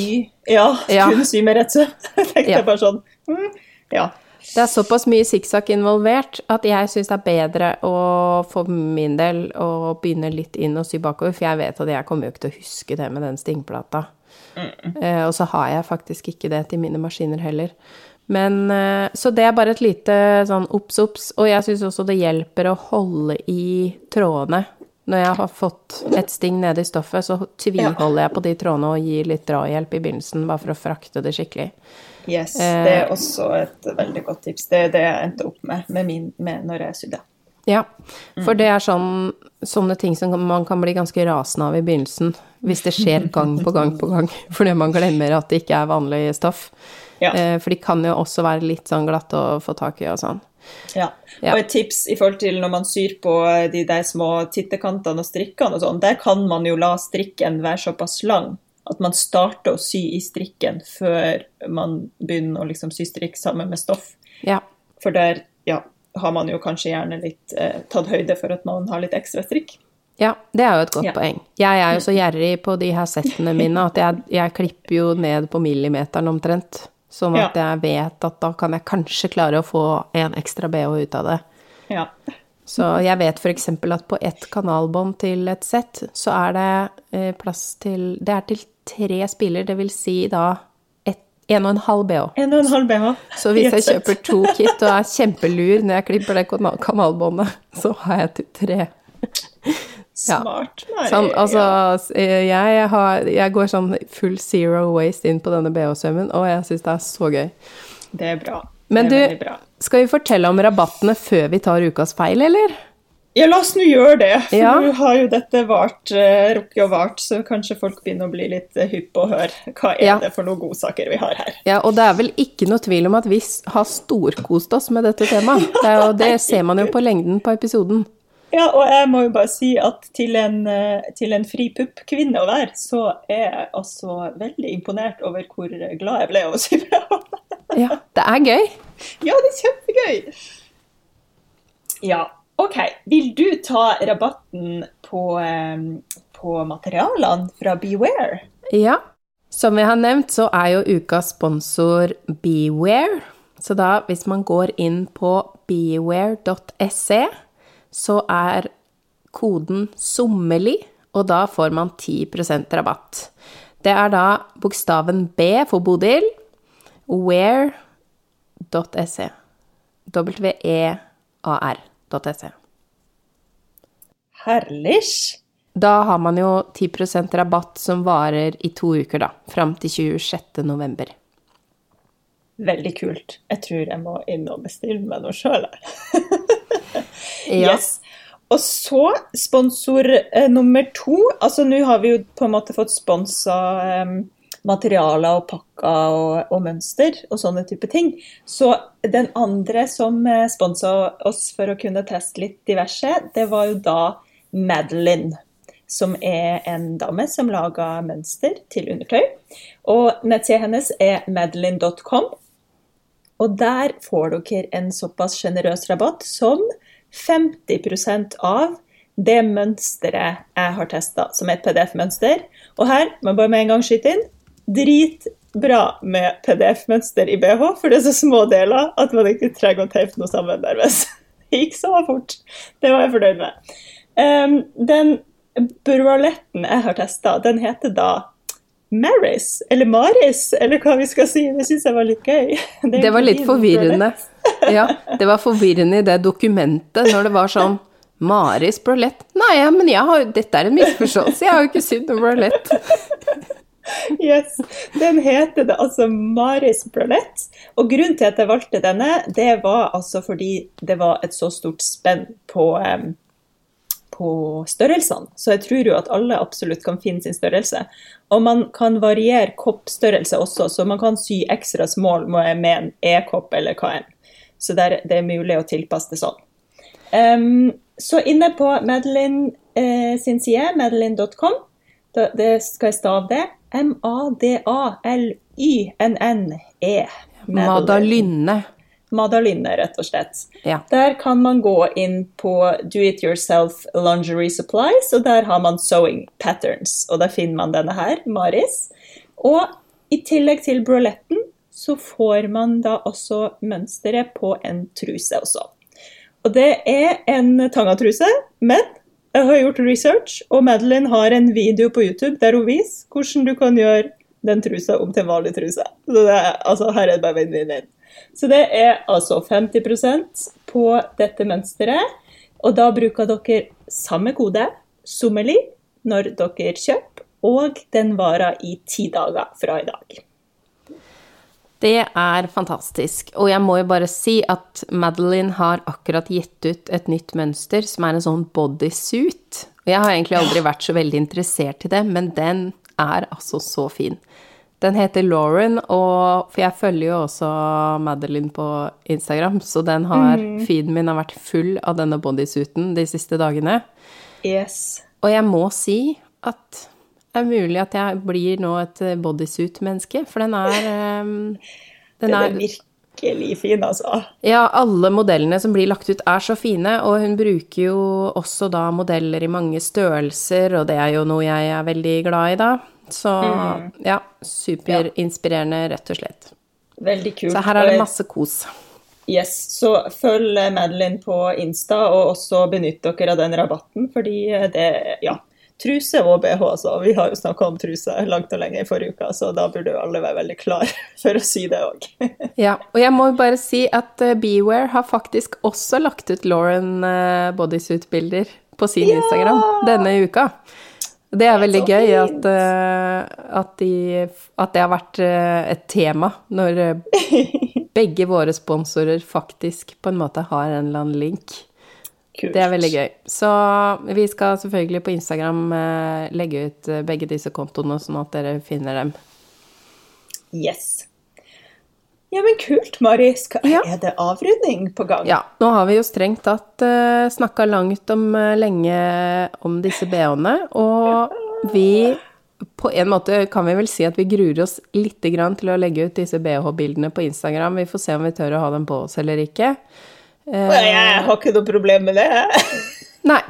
Ja, Ja. kun sy med rettsøm. Jeg tenkte Ja. bare sånn mm, Ja. Det er såpass mye sikksakk involvert at jeg syns det er bedre å for min del å begynne litt inn og sy bakover, for jeg vet at jeg kommer jo ikke til å huske det med den stingplata. Eh, og så har jeg faktisk ikke det til mine maskiner heller. Men eh, Så det er bare et lite sånn obs, obs. Og jeg syns også det hjelper å holde i trådene. Når jeg har fått et sting nede i stoffet, så tviholder jeg på de trådene og gir litt drahjelp i begynnelsen, bare for å frakte det skikkelig. Yes, Eh. det er også et veldig godt tips. Det er det jeg endte opp med, med, min, med når jeg sydde. Ja, for det er sånn, sånne ting som man kan bli ganske rasende av i begynnelsen, hvis det skjer gang på gang på gang, fordi man glemmer at det ikke er vanlig stoff. Ja. Eh, For de kan jo også være litt sånn glatte å få tak i og sånn. Ja. Ja. Og et tips i forhold til når man syr på de der små tittekantene og strikkene og sånn, der kan man jo la strikken være såpass lang at man starter å sy i strikken før man begynner å liksom sy strikk sammen med stoff. Ja. For der ja, har man jo kanskje gjerne litt eh, tatt høyde for at man har litt ekstra strikk. Ja, det er jo et godt Ja. poeng. Jeg er jo så gjerrig på de her settene mine at jeg, jeg klipper jo ned på millimeteren omtrent. Sånn at jeg vet at da kan jeg kanskje klare å få en ekstra bh ut av det. Ja. Så jeg vet f.eks. at på ett kanalbånd til et sett, så er det eh, plass til Det er til tre spiller, det vil si da en og en halv bh. En og en halv BH. Så hvis jeg kjøper to kit og er kjempelur når jeg klipper det kanalbåndet, så har jeg til tre. Smart. Mari. Sånn, altså, eh, jeg, har, jeg går sånn full zero waste inn på denne BH-sømmen, og jeg syns det er så gøy. Det er bra. Men det er du- bra. Skal vi fortelle om rabattene før vi tar ukas feil, eller? Ja, la oss nå gjøre det. For Ja. nå har jo dette vart, uh, rukket og vart, så kanskje folk begynner å bli litt eh, hypp på å høre hva er Ja. det for noen godsaker vi har her. Ja, og det er vel ikke noe tvil om at vi har storkost oss med dette temaet. Det, det ser man jo på lengden på episoden. Ja, og jeg må jo bare si at til en, eh, til en fri pupp-kvinne å være, så er jeg altså veldig imponert over hvor glad jeg ble av å sy bra. Ja, det er gøy. Ja, det er kjempegøy! Ja, OK. Vil du ta rabatten på, eh, på materialene fra Beware? Ja. Som vi har nevnt, så er jo ukas sponsor Beware. Så da, hvis man går inn på beware.se, så er koden SOMMERLIG, og da får man 10% rabatt. Det er da bokstaven B for Bodil, where.se. W-e-a-r.se. Herlig! Da har man jo 10% rabatt som varer i to uker, da. Fram til 26. november. Veldig kult. Jeg tror jeg må inn og bestille meg noe sjøl. Ja. Yes. Og så sponsor eh, nummer to. Altså nå har vi jo på en måte fått sponsa eh, materialer og pakker og, og mønster og sånne type ting. Så den andre som eh, sponsa oss for å kunne teste litt diverse, det var jo da Madeline. Som er en dame som lager mønster til undertøy. Og nettsida hennes er madeline.com. Og der får dere en såpass sjenerøs rabatt som 50% av det mønsteret jeg har testa, som er et PDF-mønster. Og her må jeg bare med en gang skyte inn. dritbra med PDF-mønster i BH, for det er så små deler at man ikke trenger å teipe noe sammen nærmest. Det gikk så fort. Det var jeg fornøyd med. Um, den buraletten jeg har testa, den heter da Maris, eller Maris, eller hva vi skal si. Det syns jeg var litt gøy. Det, det var litt forvirrende. Ja, det var forvirrende i det dokumentet når det var sånn Maris bralett. Nei, ja, men har, dette er en misforståelse. Jeg har jo ikke sydd noe bralett. Yes. Den heter det altså Maris Bralett. Og grunnen til at jeg valgte denne, det var altså fordi det var et så stort spenn på, um, på størrelsene. Så jeg tror jo at alle absolutt kan finne sin størrelse. Og man kan variere koppstørrelse også, så man kan sy ekstra small med en E-kopp eller enn. Så det er mulig å tilpasse det sånn. Um, så inne på Madeline eh, sin side, madeline.com, det skal jeg stave det, M-A-D-A-L-Y-N-N-E. Madalynne. Madalynne, rett og slett. Ja. Der kan man gå inn på Do It Yourself Lingerie Supplies, og der har man Sewing Patterns. Og der finner man denne her, Maris. Og i tillegg til braletten så får man da også mønsteret på en truse også. Og det er en tangatruse, men jeg har gjort research, og Madeline har en video på YouTube der hun viser hvordan du kan gjøre den trusa om til vanlig truse. Så det er, altså, her er det bare vinn-vinn. Så det er altså 50% på dette mønsteret. Og da bruker dere samme kode, Sommerli, når dere kjøper, og den varer i ti dager fra i dag. Det er fantastisk. Og jeg må jo bare si at Madeline har akkurat gitt ut et nytt mønster som er en sånn bodysuit. Og jeg har egentlig aldri vært så veldig interessert i det, men den er altså så fin. Den heter Lauren, og for jeg følger jo også Madeline på Instagram, så den har, mm. feeden min har vært full av denne bodysuiten de siste dagene. Yes. Og jeg må si at det er mulig at jeg blir nå et bodysuit-menneske, for den er um, Den, er, er virkelig fin, altså. Ja, alle modellene som blir lagt ut, er så fine, og hun bruker jo også da modeller i mange størrelser, og det er jo noe jeg er veldig glad i, da. Så mm. ja, superinspirerende, rett og slett. Veldig kult. Så her er det masse kos. Yes, så følg Madeline på Insta, og også benytt dere av den rabatten, fordi det Ja truse og BH. altså. vi har jo snakka om truse langt og lenge i forrige uke, så da burde jo alle være veldig klar for å si det òg. ja, og jeg må bare si at uh, Beware har faktisk også lagt ut Lauren uh, bodysuit-bilder på sin ja! Instagram denne uka. Det er veldig gøy at, uh, at, de, at, det har vært et tema når begge våre sponsorer faktisk på en måte har en eller annen link. Kult. Det er veldig gøy. Så vi skal selvfølgelig på Instagram eh, legge ut eh, begge disse kontoene, sånn at dere finner dem. Yes. Ja, men kult, Mari. Skal, ja. Er det avrunding på gang? Ja. Nå har vi jo strengt tatt uh, eh, snakka langt om uh, lenge om disse bh-ene, og vi på en måte kan vi vel si at vi gruer oss litt til å legge ut disse bh-bildene på Instagram. Vi får se om vi tør å ha dem på oss eller ikke. Jeg har ikke noe problem med det. Nei.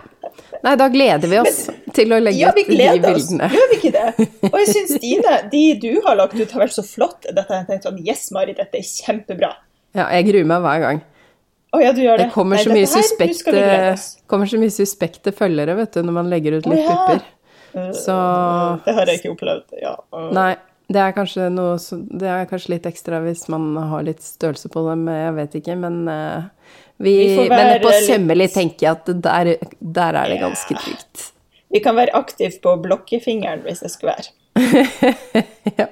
Nei, da gleder vi oss Men, til å legge ja, ut de bildene. Oss. Gjør vi ikke det? Og jeg syns dine, de du har lagt ut, har vært så flott. Dette har jeg tenkt sånn Yes, Mari, dette er kjempebra. Ja, jeg gruer meg hver gang. Oh, ja, du gjør det. Det kommer, Nei, så mye suspekte, kommer så mye suspekte følgere, vet du, når man legger ut litt oh, ja. pupper. Så Det har jeg ikke opplevd, ja. Nei. Det er, kanskje noe, det er kanskje litt ekstra hvis man har litt størrelse på dem, jeg vet ikke, men uh, vi, vi men på Sømmeli tenker jeg at der, der er det ganske trygt. Vi kan være aktive på blokkefingeren hvis det skulle være. ja.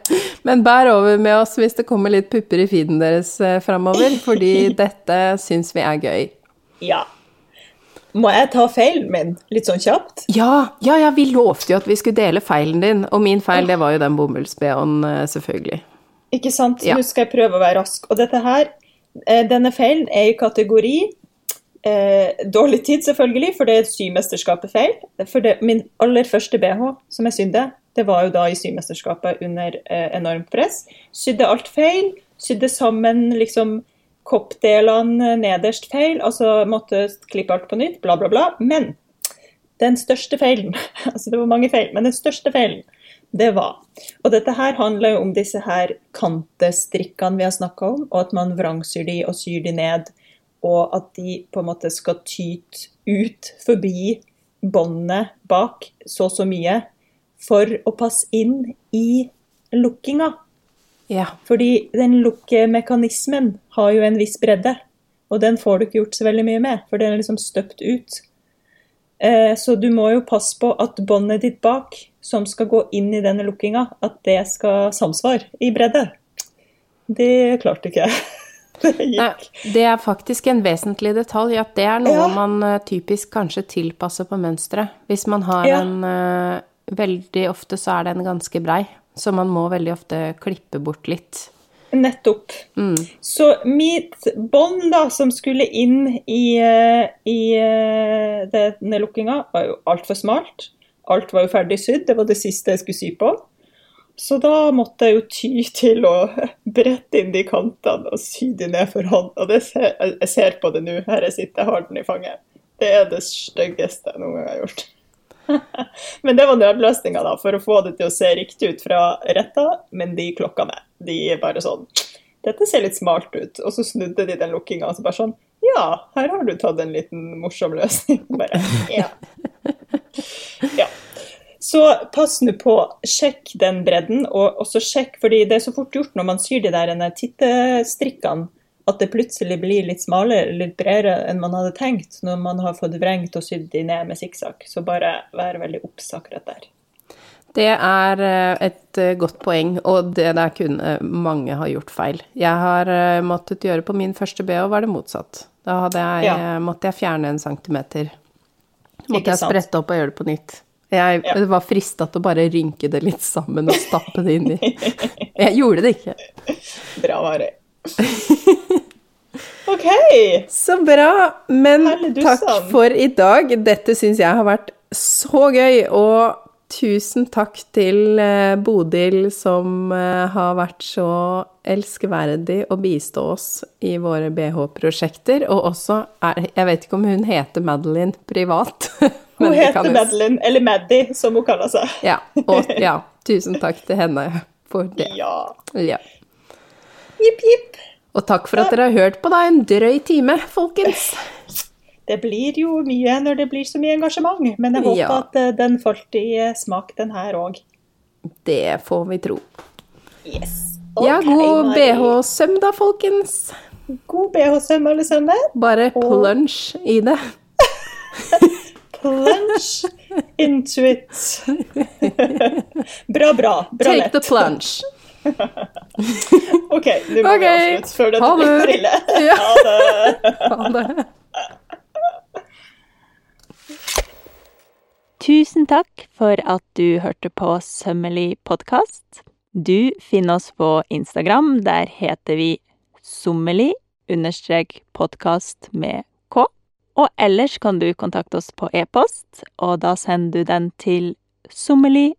Men bær over med oss hvis det kommer litt pupper i feeden deres eh, framover, fordi dette syns vi er gøy. Ja. Må jeg ta feilen min litt sånn kjapt? Ja, ja, ja, vi lovte jo at vi skulle dele feilen din, og min feil det var jo den bomullsbh-en, eh, selvfølgelig. Ikke sant. Ja. Nå skal jeg prøve å være rask. Og dette her Eh, denne feilen er i kategori eh, dårlig tid, selvfølgelig, for det er symesterskapet-feil. For det, min aller første bh som jeg sydde, det var jo da i symesterskapet under eh, enormt press. Sydde alt feil. Sydde sammen liksom koppdelene nederst feil, altså måtte klippe alt på nytt, bla, bla, bla. Men den største feilen, altså det var mange feil, men den største feilen, det var Og dette her handler jo om disse her kantestrikkene vi har snakka om, og at man vrangsyr de og syr de ned, og at de på en måte skal tyte ut forbi båndet bak så så mye for å passe inn i lukkinga. Ja. Fordi den lukkemekanismen har jo en viss bredde, og den får du ikke gjort så veldig mye med, for den er liksom støpt ut. Eh, Så du må jo passe på at båndet ditt bak, som skal gå inn i denne lukkinga, at det skal samsvare i bredde. Det klarte ikke jeg. Det det er faktisk en vesentlig detalj at det er noe Ja. man eh, typisk kanskje tilpasser på mønsteret. Hvis man har Ja. en eh, Veldig ofte så er den ganske brei, så man må veldig ofte klippe bort litt. Nettopp. Mm. Så mitt bånd da, som skulle inn i, eh, i eh, denne lukkinga, var jo altfor smalt. Alt var jo ferdig sydd, det var det siste jeg skulle sy på. Så da måtte jeg jo ty til å brette inn de kantene og sy de ned for hånd. Og det ser, jeg ser på det nå, her jeg sitter, jeg har den i fanget. Det er det styggeste jeg noen gang har gjort. Men det var nødløsninga da, for å få det til å se riktig ut fra retta, men de klokka meg. De er bare sånn Dette ser litt smalt ut. Og så snudde de den lukkinga og så bare sånn Ja, her har du tatt en liten morsom løsning. Bare, ja. ja. Så pass nå på, sjekk den bredden, og også sjekk, fordi det er så fort gjort når man syr de der tittestrikkene, at det plutselig blir litt smalere, litt bredere enn man hadde tenkt når man har fått vrengt og sydd de ned med sikksakk. Så bare vær veldig obs akkurat der. Det er eh, et eh, godt poeng, og det der kunne mange ha gjort feil. Jeg har eh, måttet gjøre på min første BH, var det motsatt. Da jeg, Ja. måtte jeg fjerne en centimeter. Måtte jeg sprette opp og gjøre det på nytt. Jeg Ja. var frista til å bare rynke det litt sammen og stappe det inni. Jeg gjorde det ikke. Bra, Mari. OK! Så bra. Men takk for i dag. Dette syns jeg har vært så gøy. Og tusen takk til eh, Bodil, som eh, har vært så elskverdig å bistå oss i våre BH-prosjekter. Og også er Jeg vet ikke om hun heter Madeline privat. Hun heter Madeline, eller Maddy, som hun kaller seg. Ja, og, ja. Tusen takk til henne for det. Ja. Ja. Jipp, jipp. Og takk for at dere har hørt på da en drøy time, folkens. Det blir jo mye når det blir så mye engasjement, men jeg håper Ja. at eh, den falt i eh, smak, den her òg. Det får vi tro. Yes. Ja, god BH-søm da, folkens. God BH-søm, alle sammen. Bare Og- plunge i det. Plunge into it. bra, bra. Bra Take the plunge. OK, nå må okay. vi avslutte før dette blir for ille. Ja. Ha det. Ha det. Tusen takk for at du hørte på Sømmelig podkast. Du finner oss på Instagram. Der heter vi sommelig understrek podkast med k. Og ellers kan du kontakte oss på e-post, og da sender du den til sommelig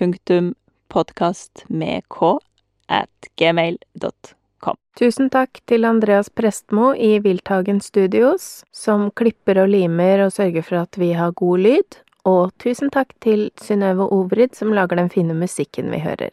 punktum podkast med k at gmail.com. Tusen takk til Andreas Prestmo i Wildtagen Studios, som klipper og limer og sørger for at vi har god lyd. Og tusen takk til Synnøve Ovrid, som lager den fine musikken vi hører.